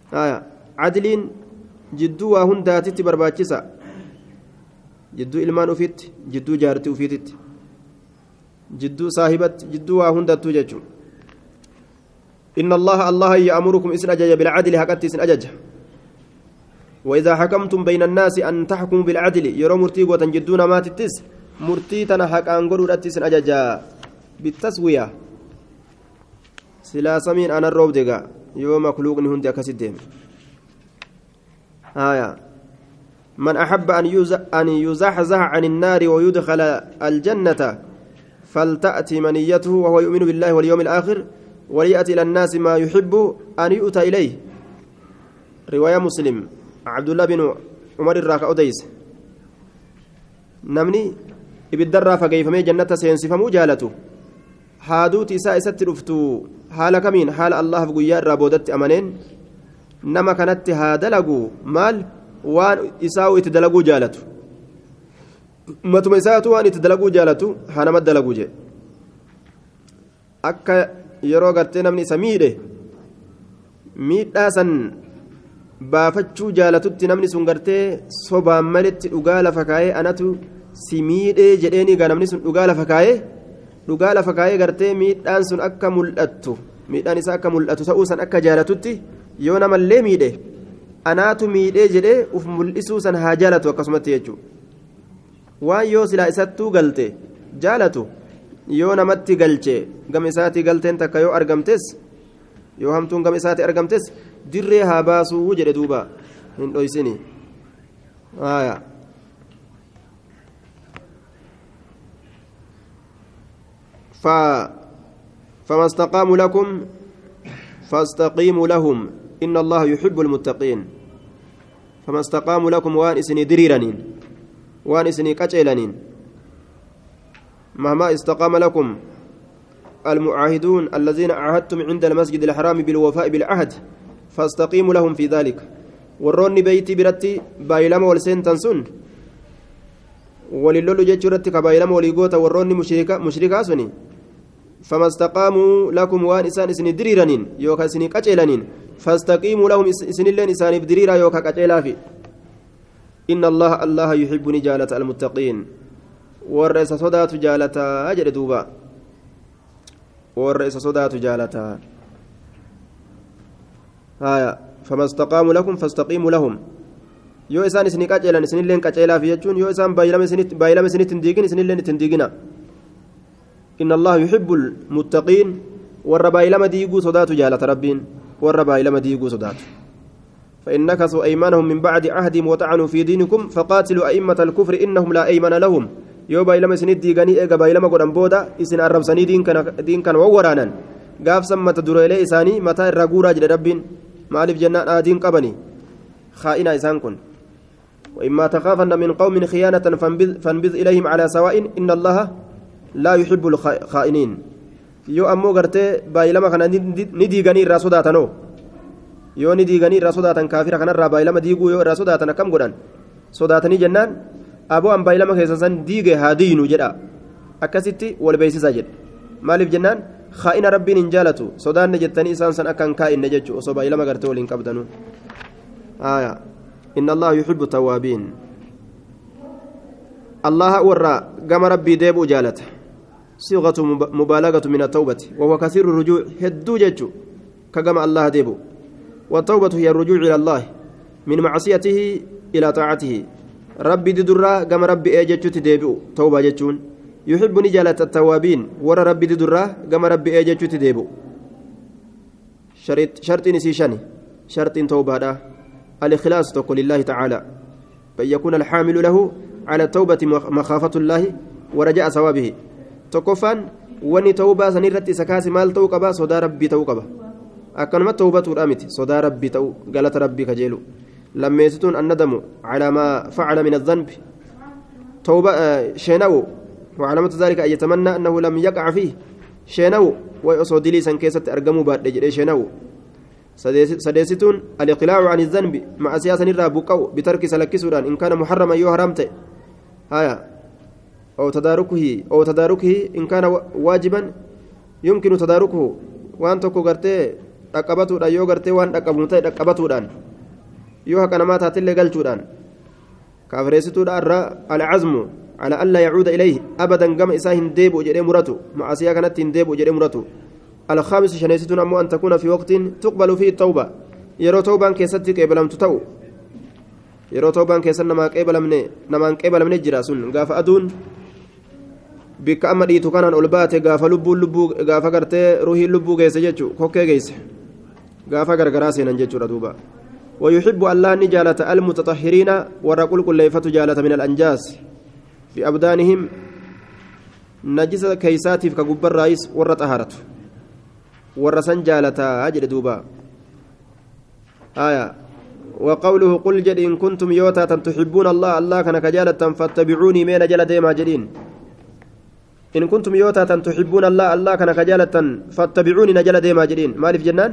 آية عدلين جدو وهنداتي جدو إلمان أفيت جدو جارتي أفيتت جدو صاحبت جدو وهنداتو ججو إن الله الله يأمركم إسن أجج بالعدل هكذا إسن أجج وإذا حكمتم بين الناس أن تحكموا بالعدل يرى مرتي قوة جدون ما تتس مرتي تنا حق أنقلوا إسن أجج بالتسوية سلا سمين أنا الروب يوم مخلوقني هندي أكسد آية من أحب أن أن يزحزح عن النار ويدخل الجنة فلتأتي منيته وهو يؤمن بالله واليوم الآخر وليأتي إلى الناس ما يحب أن يؤتى إليه رواية مسلم عبد الله بن عمر الراك أديس نمني ibiddarraa fageeyfamee jannata seensifamuu jaalatu haaduuti isaa isatti dhuftu haala kamiin haala allahaaf guyyaa irraa boodatti amaneen nama kanatti haa dalagu maal waan isaa'u itti dalaguu jaalatu. Matuma isaatu waan itti dalaguu jaalatu haa nama dalaguu jee. Akka yeroo gartee namni isa miidhe miidhaa san baafachuu jaalatutti namni sun gartee sobaan malitti dhugaa lafa kaayee anatu si miidhee jedheeni gaa namni sun dhugaa lafa kaayee dhugaa lafa kaayee gartee miidhaan sun akka mul'attu miidhaan isaa akka mul'atu ta'uu san akka jaalatutti yoo namallee miidhe anaatu miidhee jedhee uf mul'isuu san haa jaalatu akkasumatti jechuudha waan yoo silaa isattuu galte jaalatu yoo namatti galche gama isaatii galteen takka yoo argamtes yoo hamtuun gama isaatii argamtes dirree haa baasuu jedhe duuba hin dhoysini ف فما استقاموا لكم فاستقيموا لهم إن الله يحب المتقين. فما استقاموا لكم وان إسني دريرانين وان إسني كتشيلانين مهما استقام لكم المعاهدون الذين عاهدتم عند المسجد الحرام بالوفاء بالعهد فاستقيموا لهم في ذلك. وروني بيتي برتي بايلما والسين تنسون وللولو جيتشورتي كبايلما وليغوتا وروني مشركا مشركا سني. فما استقاموا لكم وان إسان إسن دريرانين يوكا إسن كتشيلانين فاستقيموا لهم إسن اللين إسان بدريرا يوكا كتشيلافي إن الله الله يحب نجالة المتقين. ورئيس صدات جالة أجر دوبا. ورئيس صدات جالة هايا فما استقاموا لكم فاستقيموا لهم. yoo isaan isinii qaceelan isinilleen qaceelaafi jechuun yoo isaan baay'ilama isinitti hin diigin isinilleen itti hin diigina inna allaha yuhibbu lmuttaqiin warra baay'ilama diiguu sodaatu jaalata rabbiin warra baay'ilama diiguu sodaatu فإن نكثوا أيمانهم من بعد عهدهم وطعنوا في دينكم فقاتلوا أئمة الكفر إنهم لا أيمان لهم yoo baay'ilama isinit diiganii eega baay'ilama godhan booda isin arrabsanii diin kan wawwaraanan gaafsan mata dureelee isaanii mataa irraa guuraa jedhe rabbiin maaliif jennaan aadiin qabani خائنا إسان كن وإما تخافن من قوم خيانة فانبذ إليهم على سواء إن الله لا يحب الخائنين yoo ammoo gartee baay'ilama kana ni diiganii irraa sodaatanoo yoo ni diiganii irraa sodaatan kaafira kanarraa baay'ilama diiguu yoo irraa sodaatan akkam godhan sodaatanii jennaan aboo an baay'ilama keessa san diige haa diinu jedha akkasitti wal beeksisa jedhe maaliif jennaan kaa'ina rabbiin hin jaalatu sodaanne jettanii isaan san akka hin kaa'inne jechuudha osoo baay'ilama gartee waliin qabdanuu آية إن الله يحب التوابين الله ورى قام ربي ديبو جالته صيغة مبالغة من التوبة. وهو كثير الرجوع. هدو ججو كقام الله ديبو. والتوبة هي الرجوع إلى الله. من معصيته إلى طاعته. ربي ددرا قام ربي أججو تديبو. توبة ججون يحب نجالة التوابين. ورى ربي ددرا قام ربي أججو تديبو. شرط شرط نسيشاني. شرط توبة الإخلاص تقول لله تعالى. بأن يكون الحامل له على التوبة مخافة الله ورجاء ثوابه. تكفان وني توبة سنيرت سكاسي مال توقبا صدى ربي توقبا أكنما توبة رامت صدى ربي تو قالت ربي كجيلو لما يستون الندم على ما فعل من الذنب توبة آه شينو وعلامة ذلك أن يتمنى أنه لم يقع فيه شينو ويصود لي سنكيسة أرقموا بعد شينو سديستون الإقلاع عن الذنب مع سياسة نرى بقو بترك سلك سودان إن كان محرما يو حرمت هايا أو تداركه أو تداركه إن كان واجبا يمكن تداركه وأن تكو غرتي dhaqqabatuudha yoo gartee waan dhaqqabuun ta'e dhaqqabatuudhaan yoo haqa namaa taatellee galchuudhaan kaafireessituudha irra alcazmu ala allaa yacuuda ilayhi abadan gama isaa hin deebi'u jedhee muratu macasiyaa kanatti hin deebi'u jedhee muratu الخامس شنيستون أمو أن تكون في وقت تقبل فيه التوبة يرو توبان كيستي قبلم تتو يرو توبان كيسن نما قبلمني نما قبلمني جراسون غاف أدون بك أما ديتو كان أولبات غاف لبو لبو غاف غرتي روحي لبو غيس جيتشو كوكي غيس غاف غرغراسي ننجيتشو ردوبا ويحب الله نجالة المتطهرين ورقل كل ليفة جالة من الأنجاس في أبدانهم نجس كيساتي كقبر رايس ورت أهارته warra san jaalataa jedhe duuba. آية وقوله قل جد إن كنتم يوتا تحبون الله الله كان كجالة فاتبعوني مين جل ديما جدين إن كنتم يوتا تحبون الله الله كان كجالة فاتبعوني نجل ديما جدين. مالف جنان؟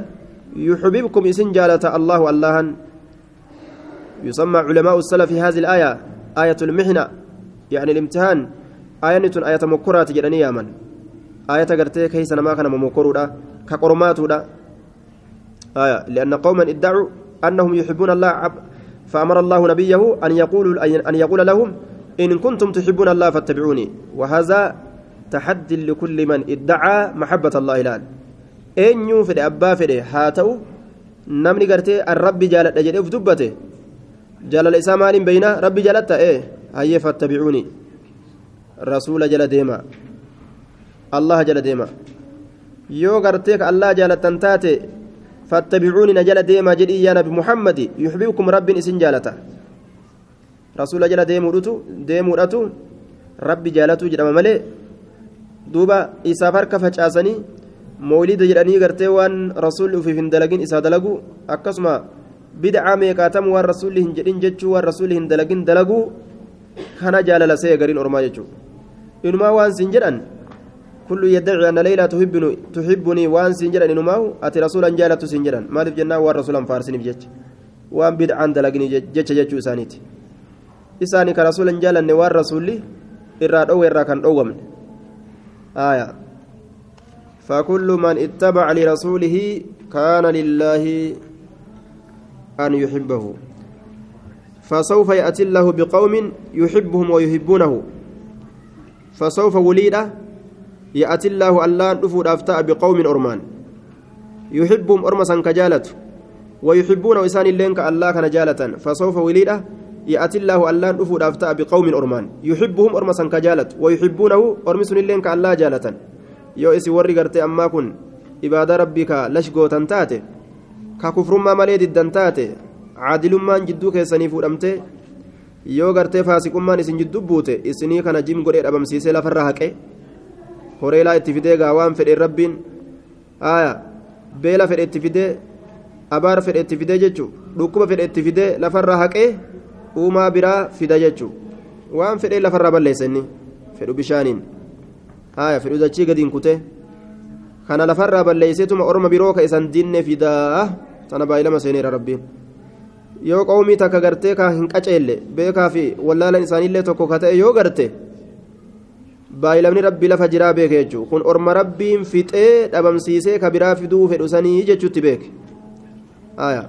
يحببكم إسن جالة الله الله يسمى علماء السلف في هذه الآية آية المحنة يعني الامتحان. آية آية مكرات جدني يا من. آية قرتي كيس ما كان ممكرودا كقرماتودا آية لأن قوما ادعوا أنهم يحبون الله عب فأمر الله نبيه أن يقول أن يقول لهم إن كنتم تحبون الله فاتبعوني. وهذا تحدي لكل من ادعى محبة الله الآن أين يوفد أبا فده هاتو نمني قرتي الرب جالت أجل دبته جال الإسلام بين ربي جالت إيه هيا فاتبعوني رسول جل ديما الله جل ديما yoo gartee ka allah jaalattan taate fattabicuuni na jala deemaa jedhii yaa nabi muhammadi yuxbibkum rabbiin isin jaalata rasuula jala deemuudhatu deemuudhatu rabbi jaalatuu jedhama malee duuba isaaf harka facaasanii mawlida jedhanii gartee waan rasuulli ufiif hin dalagin isaa dalagu akkasuma bidcaa meeqaatamu waan rasuulli hin jedhin jechuu waan rasuulli hin dalagin dalaguu kana jaalala see gariin ormaa jechuu inumaa waan sin jedhan كل يدعي أن ليلى تحبني تحبني وأن سنجرا إنماه أتي رسولا جالت سنجرا ما جنا والرسول فارسني بجج وأن بدعا دلقني جج جج إسانيتي إساني كرسولا جالا نوار رسولي إراد أو إراد كان أوغم آية. فكل من اتبع لرسوله كان لله أن يحبه. فسوف يأتي الله بقوم يحبهم ويحبونه. فسوف وليده يأتي الله ألان دفود أفتاء بقوم أرمان. يحبهم أرمسا كجالة ويحبون وإسان اللين كالله كان جالة. فسوف وليدة يأتي الله ألان دفود أفتاء بقوم أرمان يحبهم أرمسا كجالة ويحبونه أرمسن اللين كالله جالة isi warri gartee ammaa kun ibaada rabbii ka lashgootan taate ka kufrummaa malee diddan taate caadilummaan jidduu keessanii fuudhamtee yoo gartee faasiqummaan isin jidduu buute isinii kana jim godhee dhabamsiisee lafarra haqe horeelaa itti fidee gaa waan fedheen rabbiin aya beela fedhe itti fidee abaar fedhe itti fidee jechuu dhukkuba fedhe uumaa biraa fida jechuu waan fedhee lafarraa balleessa inni fedhu bishaaniin aya fedhu dachii gadiin kutee kana lafarraa balleeyseetuma orma biroo ka isan dinne fidaa tana baay'ilama seeneera rabbiin yoo qawmii takka gartee ka hin qaceelle beekaa fi wallaalan isaaniillee tokko ka ta'e yoo garte baay'ilamni rabbii lafa jiraa beeke jechuudha kun orma rabbiin fixee dhabamsiisee ka biraa fiduu fedhu sanii jechuutti beeke aya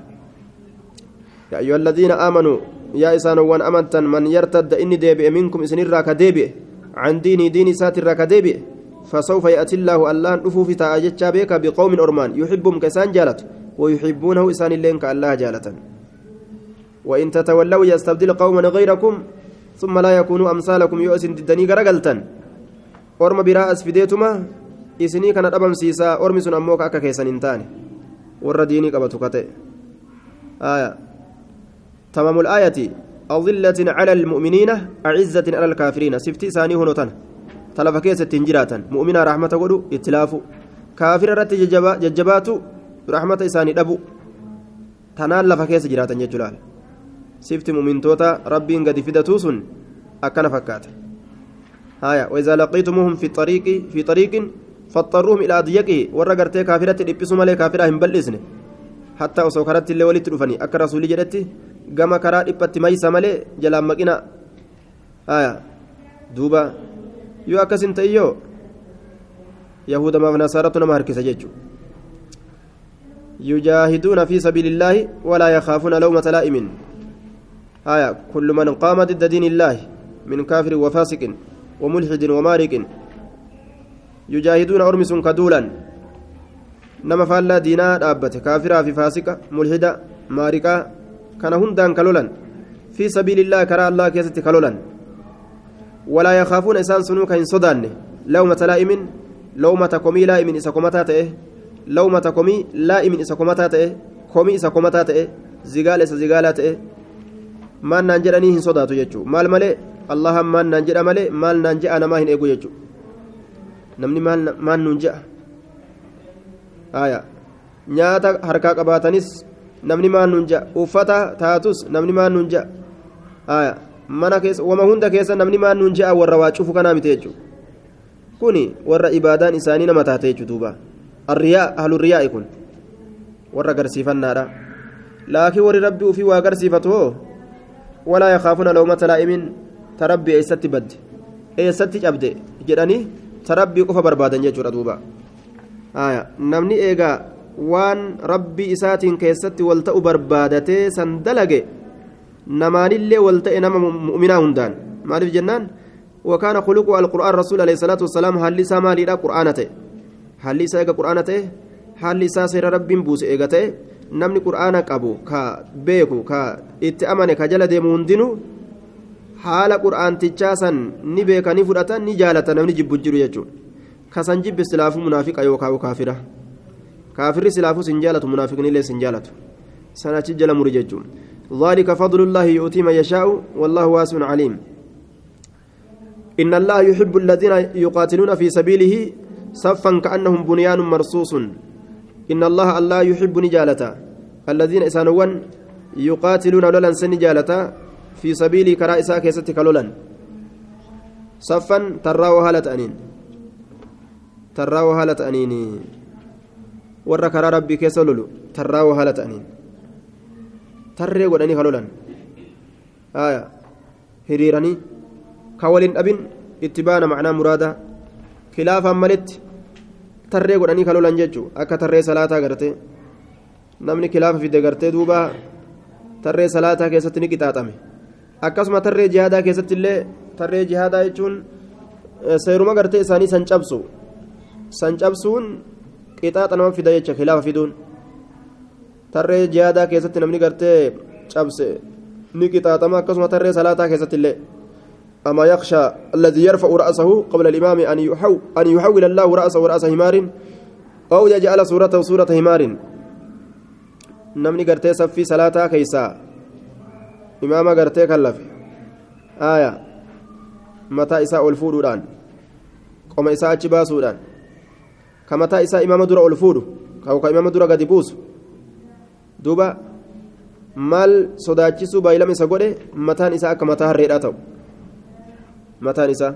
yaa ayyuha alladhiina aamanuu yaa isaanowwan amantan man yartadda inni deebi'e minkum isinirraa ka deebi'e can diinii diin isaatirraa ka deebi'e فسوف يأتي الله الله نفوف تاجتشا بك بقوم أرمان. يحبهم كسان جالت. ويحبونه إسان اللين كالله جالة وإن تتولوا يستبدل قوما غيركم ثم لا يكونوا أمثالكم يؤسن ددني غرقلتن أرم براء أسفديتما إسني كانت أبم سيسا أرمي سن أموك أكا كيسان إنتاني. قبتو كتئ آية. تمام الآية أظلة على المؤمنين أعزة على الكافرين سفتي ساني هنوتن hin jiraatan mu'minaa raaxmata godhu itti laafu kaafira irratti jajjabaatu raaxmata isaanii dhabu tanaan lafa keessa jiraatan jechuudha sifti mu'mintoota rabbiin gadi fidatuu sun akkana fakkaata haya وإذا لقيتموهم في الطريق في طريق فاضطروهم إلى أضيقه ورا غرتي كافرة إبسوا مالي كافرة هم بلسن حتى أسو كرت اللي ولت رفني أكا رسولي قام كرا إبت ميسا مالي جلام مكينا آية دوبا yoo akkas hin ta'e yoo yahudamaaf nasaaratu nama harkisa يجاهدون في سبيل الله ولا يخافون لومة لائم آية كل من قام ضد دين الله من كافر وفاسق وملحد ومارق يجاهدون أرمس كدولا نما فالا دينا دابت كافرا في فاسق ملحدا مارقا كان هندان كلولا في سبيل الله كرا الله كيست كلولا ولا يخافون إسان سنوك إن صدان لومة لائم لومة كومي لائم إسا كومتا تئه لومة كومي لائم إسا كومتا تئه كومي إسا كومتا تئه زغال إسا زغالا تئه maan naan jedhanii hin sodaatu jechuu? Maal malee? Allahan maan naan jedha malee maal naan je'a namaa hin eegu jechuu? Namni maan nuun je'a? Nyaata harkaa qabaatanis namni maan nuun je'a uffata taatus namni maan nuun haya mana keessa wama hunda keessa namni maan nuun warra waa cufu kanaa miti jechuu kuni warra ibaadaan isaanii nama taate jechuu duuba arriyaa ahlurriyaa'i kun warra garsiifannaadha laakiin warri rabbii ufii waa garsiifatu hoo ولا يخافون لومة لائم تربي ايستي بد ايستي جبد جداني تربي قف بربادا يجور دوبا آية نمني ايغا وان ربي اساتين كيستي ولتأ بربادتي سندلقي نمان اللي ولتأ نما مؤمنا هندان معرف جنان وكان خلق القرآن رسول عليه الصلاة والسلام هل لسا مالي قرآنته هل لسا ايغا قرآنته هل لسا سير ربي بوس ايغته namni qur'aana qabu ka beeku ka itti amane ka jala deemu hundinuu haala qur'aantichaa san ni beeka ni fudhata ni jaalata namni jibbu jiru jechuudha kasan munaafiqni illee sin jaalatu san achi jala muri jechuudha ذلك فضل الله يؤتي من يشاء والله واسع عليم. إن الله يحب الذين يقاتلون في سبيله صفا كأنهم بنيان مرصوص. إن الله الله يحب نجالة. الذين إسانوان يقاتلون لولا سن نجالة في سبيل كرائسا كيستك لولا صفا تراو هالة أنين warra karaa rabbii keessa lolu tarraa wahala ta'aniin. Tarree godhanii ka lolan. Hiriiranii ka waliin dhabin itti baana macnaa muraada. Kilaafaan malitti tarree godhanii ka lolan jechuun akka tarree salaataa gartee. Namni kilaafa fide gartee duuba tarree salaataa keessatti ni qixaaxame. Akkasuma tarree jihaadaa keessatti illee tarree jihaadaa jechuun eh, seeruma gartee isaanii san cabsu. San cabsuun. Qixaaxa nama fida jecha kilaafa fiduun tarree jihaadaa keessatti namni gartee cabse ni qixaaxama akkasuma tarree salaataa keessatti. أما يخشى الذي يرفع رأسه قبل الإمام أن يحو أن يحول الله رأسه رأس أو يجعل صورته صورة salaataa keeysaa imaama gartee kan lafe aaya mataa isaa ol fuudhuudhaan qoma isaa achi imaama dura ol fuudhu ka imaama dura gadi buusu duuba maal sodaachisuu baay'ilama isa godhe mataan isaa akka mataa harreedhaa ta'u mataan isaa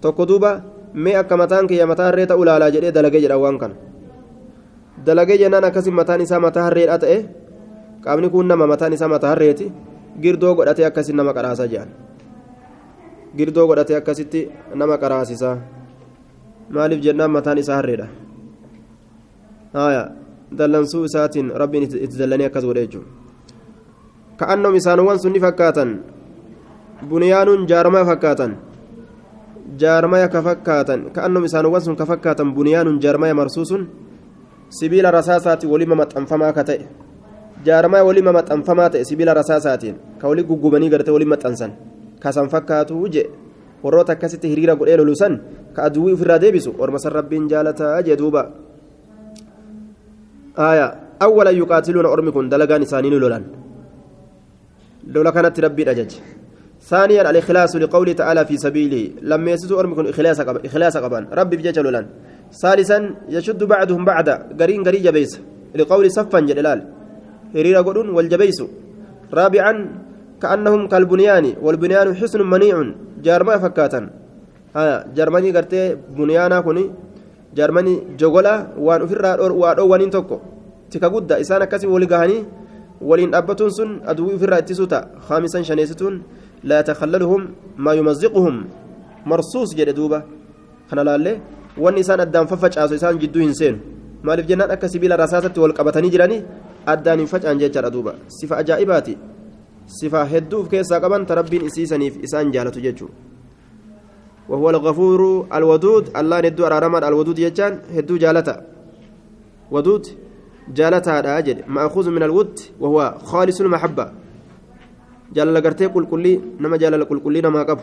tokko duuba mee akka mataan kiyya mataa harree ta'u laalaa jedhee dalagee jedha waan kana dalagee jennaan akkasii mataan isaa mataa harreedhaa ta'e qaamni kun nama mataan isaa mataa harreeti girdoo godhatee akkasii nama qaraasaa jedhan girdoo godhatee akkasitti nama qaraasisaa maaliif jennaan mataan isaa harreedha isaatiin rabbiin itti dallanii akkas godhe jechuudha ka'annoom isaanowwan sun ni fakkaatan buniyaanuun jaarmaya fakkaatan jaarmaya ka fakkaatan ka'annoom isaanowwan sun ka fakkaatan buniyaanuun jaarmaya marsuu sun sibiila rasaasaati walima maxxanfamaa ka ta'e sibiila rasaasaatiin ka walii guggubanii gartee walii maxxansan kasan fakkaatu je warroota akkasitti hiriira godhee lolusan ka aduwwii ofirraa deebisu ormasan rabbiin jaalataa jee duuba آية أولا يقاتلون أرمكم دلقان إسانين لولان لولا كانت ربي أجج ثانيا الإخلاص لقوله تعالى في سبيله لما يسسوا أرمكم إخلاص قبان ربي بجج لولان ثالثا يشد بعضهم بعدا قرين قري جبيس لقول صفا جلال هريرا قلون والجبيس رابعا كأنهم كالبنيان والبنيان حسن منيع جارما فكاتا آية جرماني قرتي بنيانا كوني jaarmanii jogola waan ofirraa waa dhoowwaniin tokko tika guddaa isaan akkasii wali gahanii waliin dhaabbatuun sun aduwwii ofirraa ittisuu ta'a haamisan shaneessituun laa yatakhallaluhum maa yumaziquhum marsuus jedhe duuba kana laallee wanni isaan addaan faffacaasu isaan jidduu hin seenu maaliif jennaan akka sibiila rasaasatti wal qabatanii jiranii addaan hin facaan jechaadha duuba sifa ajaa'ibaati sifa hedduu of keessaa qaban tarabbiin isiisaniif isaan jaalatu jechuudha. وهو الغفور الودود. الله ندو أرارما الودود يجان هدو جالتا. ودود جالتا هذا أجل مأخوذ من الود وهو خالص المحبة. جلال قرتي كل كلي نما جلال كل كلي نما قب.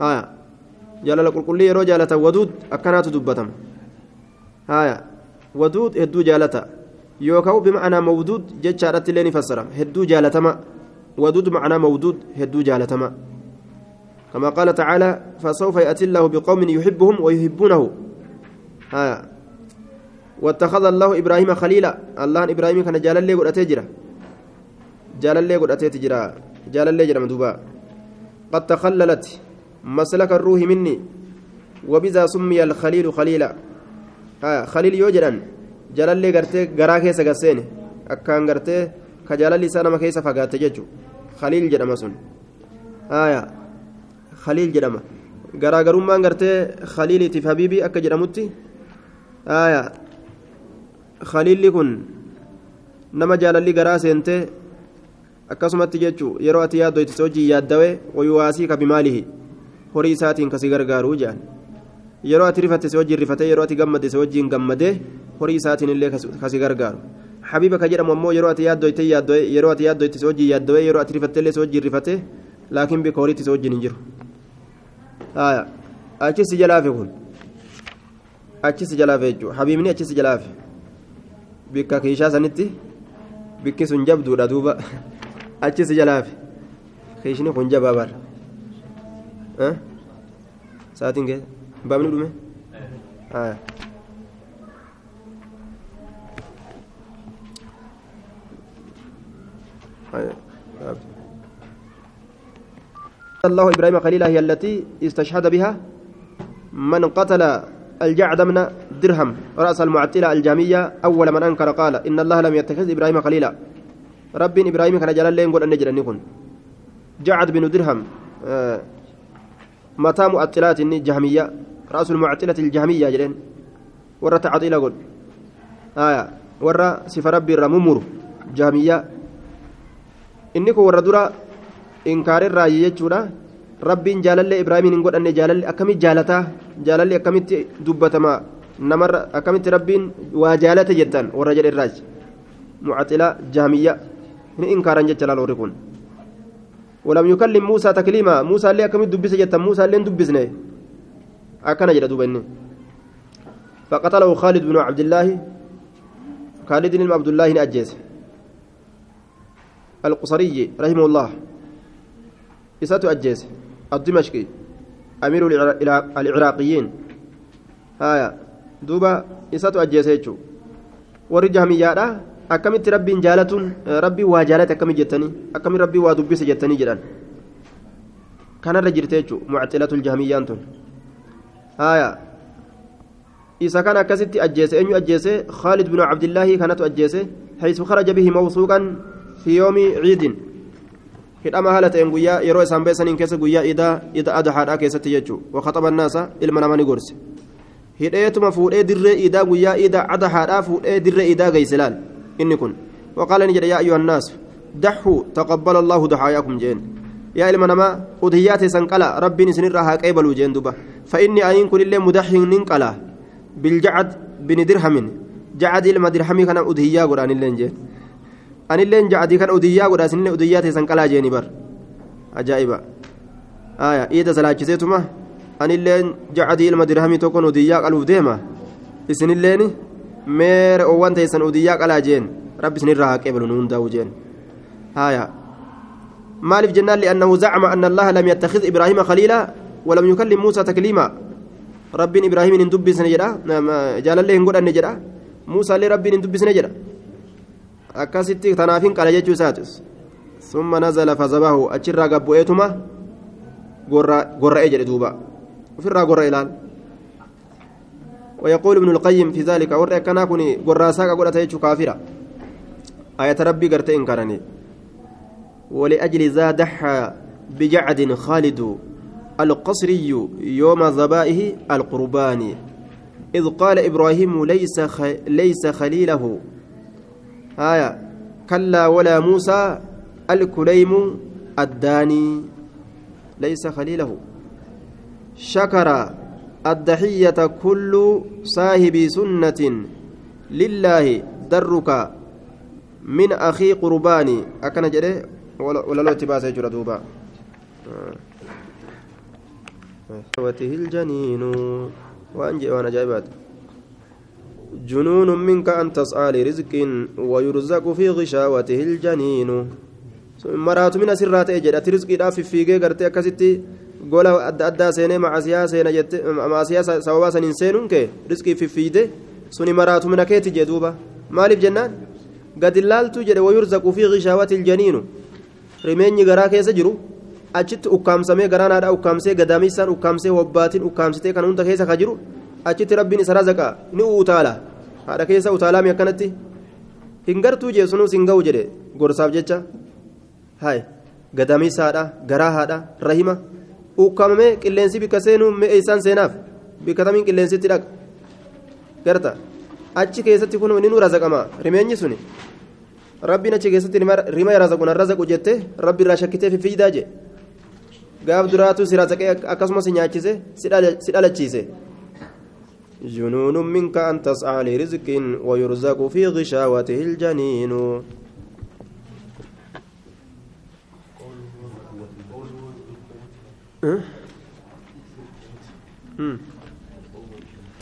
آية. جلال كل كلي يرو جالتا. ودود أكنات دبتم. آية. ودود هدو جالتا. يوكاو بمعنى مودود جتشارت لين فسرم. هدو جالتما. ودود معنى مودود هدو جالتما. كما قال تعالى فسوف يأتي الله بقوم يحبهم ويحبونه. آه. واتخذ الله إبراهيم خليلا. الله إبراهيم كان جال اللي قد أتجرى جال اللي قد أتجرى جال اللي جرى مدوبا قد تخللت مسلك الروح مني وبذا سمي الخليل خليلا. آه. خليل يوجرا جال اللي قرتي قراكي سقسيني أكان قرتي كجال اللي سانما كيس فقات ججو. خليل جرى مسون. آية خليل jedhama garaagarummaan gartee khaliiliitiif habiibii akka jedhamutti aya khaliilli kun nama jaalalli garaa seentee akkasumatti jechuu yeroo ati yaaddoyti si hojii yaaddawee wayuwaasii ka bimaalihi horii isaatiin kasi gargaaruu jedhan yeroo ati rifatte si hojiin rifatee yeroo ati gammade si hojiin gammadee horii isaatiin illee kasi gargaaru habiiba ka jedhamu ammoo yeroo ati yaaddoyte yeroo ati yaaddoyte si hojiin yaaddawee yeroo ati rifatte illee si hojiin rifatee laakiin bika horiitti si hojiin hin jiru achis jalaafe kun achis jalaafe jechuudha habiibni achis jalaafe bikka kiishaa sanitti bikki sun jabduudha duuba achis jalaafe kiishni kun jabaa bara saatiin kee baabni dhume الله إبراهيم خليلا هي التي استشهد بها؟ من قتل الجعد من درهم رأس المعتلة الجامية أول من أنكر قال إن الله لم يتخذ إبراهيم خليلا. رب إبراهيم كان جلال لين قول أن نجر أن جعد بن درهم آه متى مؤتلات الجهمية رأس المعتلة الجهمية جلين. ورى تعطيل قول. آية. ورى سفر ربي الرممر جهمية. إنكو ورى درا inkaarirraa jechuudha rabbiin jaalallee ibraahimiin hin godhanne jaalalli akkamitti jaalataa jaalalli akkamitti dubbatama namarra akkamitti rabbiin waa jaalate jettan warra jedhe irraaj mucaxila jaamiyya ni inkaaran jecha laal warri kun ولم يكلم موسى تكليما موسى اللي أكمل دبس جتا موسى اللي دبسني أكن جل دوبني فقتله خالد بن عبد الله خالد بن عبد القصري رحمه الله إساتو أجيس الدمشقي أمير العراقيين هايا دوبا أجيس يجو warri jahmiyyaadha akkamitti rabbiin jaalatuun rabbiin waa jaalate akkami jettanii akkami rabbiin waa dubbise jettanii jedhan kanarra jirte jechuun mucxilatul jahmiyyaan tun haaya isa kan akkasitti ajjeese eenyu ajjeese khaalid bin cabdillaahi kanatu ajjeese haysu kharaja bihi mawsuuqan fi yoomi ciidin hidhama haala ta'een guyyaa yeroo isaan beesaniin keessa guyyaa idaa ida adahaadhaa keessatti jechuun waqaxaba naasa ilma nama ni gorse hidheetuma fuudhee dirree idaa guyyaa idaa adahaadhaa fuudhee dirree idaa geeyse laal inni kun waqaala ni jedhe yaa ayyuha annaas daxuu taqabbala allaahu daxaayakum jeen yaa ilma namaa udhiyyaa teessan qala rabbiin isinirraa haa qeebaluu jeen duba فإني أين كل اللي مدحين ننقلا بالجعد بن درهم جعد ilma dirhamii kana udhiyyaa godhaan illeen jeen anilleen jacdii kan udiyyaa godha isinillee udiyyaa teessan qalaa jeeni bar ajaa'iba aya iida salaachiseetuma anilleen jacdii ilma dirhamii tokkon udiyyaa qaluuf deema isinilleen meere owwan teessan udiyyaa qalaa jeen rabbi isinirraa haa qeebalu nu hundaa'u jeen aya maaliif jennaan li'annahu zacma anna allaha lam yattakhid ibraahiima khaliila ولم يكلم موسى تكليما رب إبراهيم إن دبسنا جرا جال الله إن قد جرا موسى لرب إن دبسنا جرا akkasitti tanaafin qala jechuu isaatis. Summa nazala fazabahu achirraa gabbu'eetuma gorra'ee jedhe duuba. Ofirraa gorra ilaal. ويقول ابن القيم في ذلك ورأي كان كوني قراساك قد أتيت كافرة آية ربي قرت إنكرني ولأجل ذا دحى بجعد خالد القصري يوم ذبائه القربان إذ قال إبراهيم ليس خ... ليس خليله آية. كلا ولا موسى الكليم الداني. ليس خليله. شكر الضحية كل صاحب سنة. لله درك من أخي قرباني. أكن جري ولا لو تباس يجرى دوبا. وته الجنين. وأنجي وأنا جايبات. جنون منك أن تسعى لرزق ويرزق في غشاوته الجنين maraatu mina sirraa ta'e jedha ati rizqiidhaaf fiffiigee gartee akkasitti gola adda addaa seenee macaasiyaa seena jette macaasiyaa sababaa saniin seenuun kee rizqii fiffiide suni maraatu mina keeti jee duuba maaliif jennaan gadi laaltuu jedhe wayurzaqu fi gishaawati iljaniinu rimeenyi garaa keessa jiru achitti ukkaamsamee garaan haadha ukkaamsee gadaamiisaan ukkaamsee wabbaatiin ukkaamsitee kan hunda keessa ka jiru achitti rabbiin isa razaqa ni utaala haadha keessa utaalaami akkanatti hin gartuu jee sunuus hin ga'u jedhe gorsaaf jecha hay gadaamiisaadha garaa haadha rahima ukkaamamee qilleensi bikka seenuu mi'e isaan seenaaf bikka tamiin qilleensitti dhaqa garta achi keessatti kun ni nu razaqama rimeenyi suni rabbiin achi keessatti rima razaquna razaqu jette rabbi irraa shakkitee fiffiidaa jee gaaf duraatu si razaqee akkasumas nyaachise si dhalachiise جنون منك أن تسعى لرزق ويرزق في غشاوته الجنين أه؟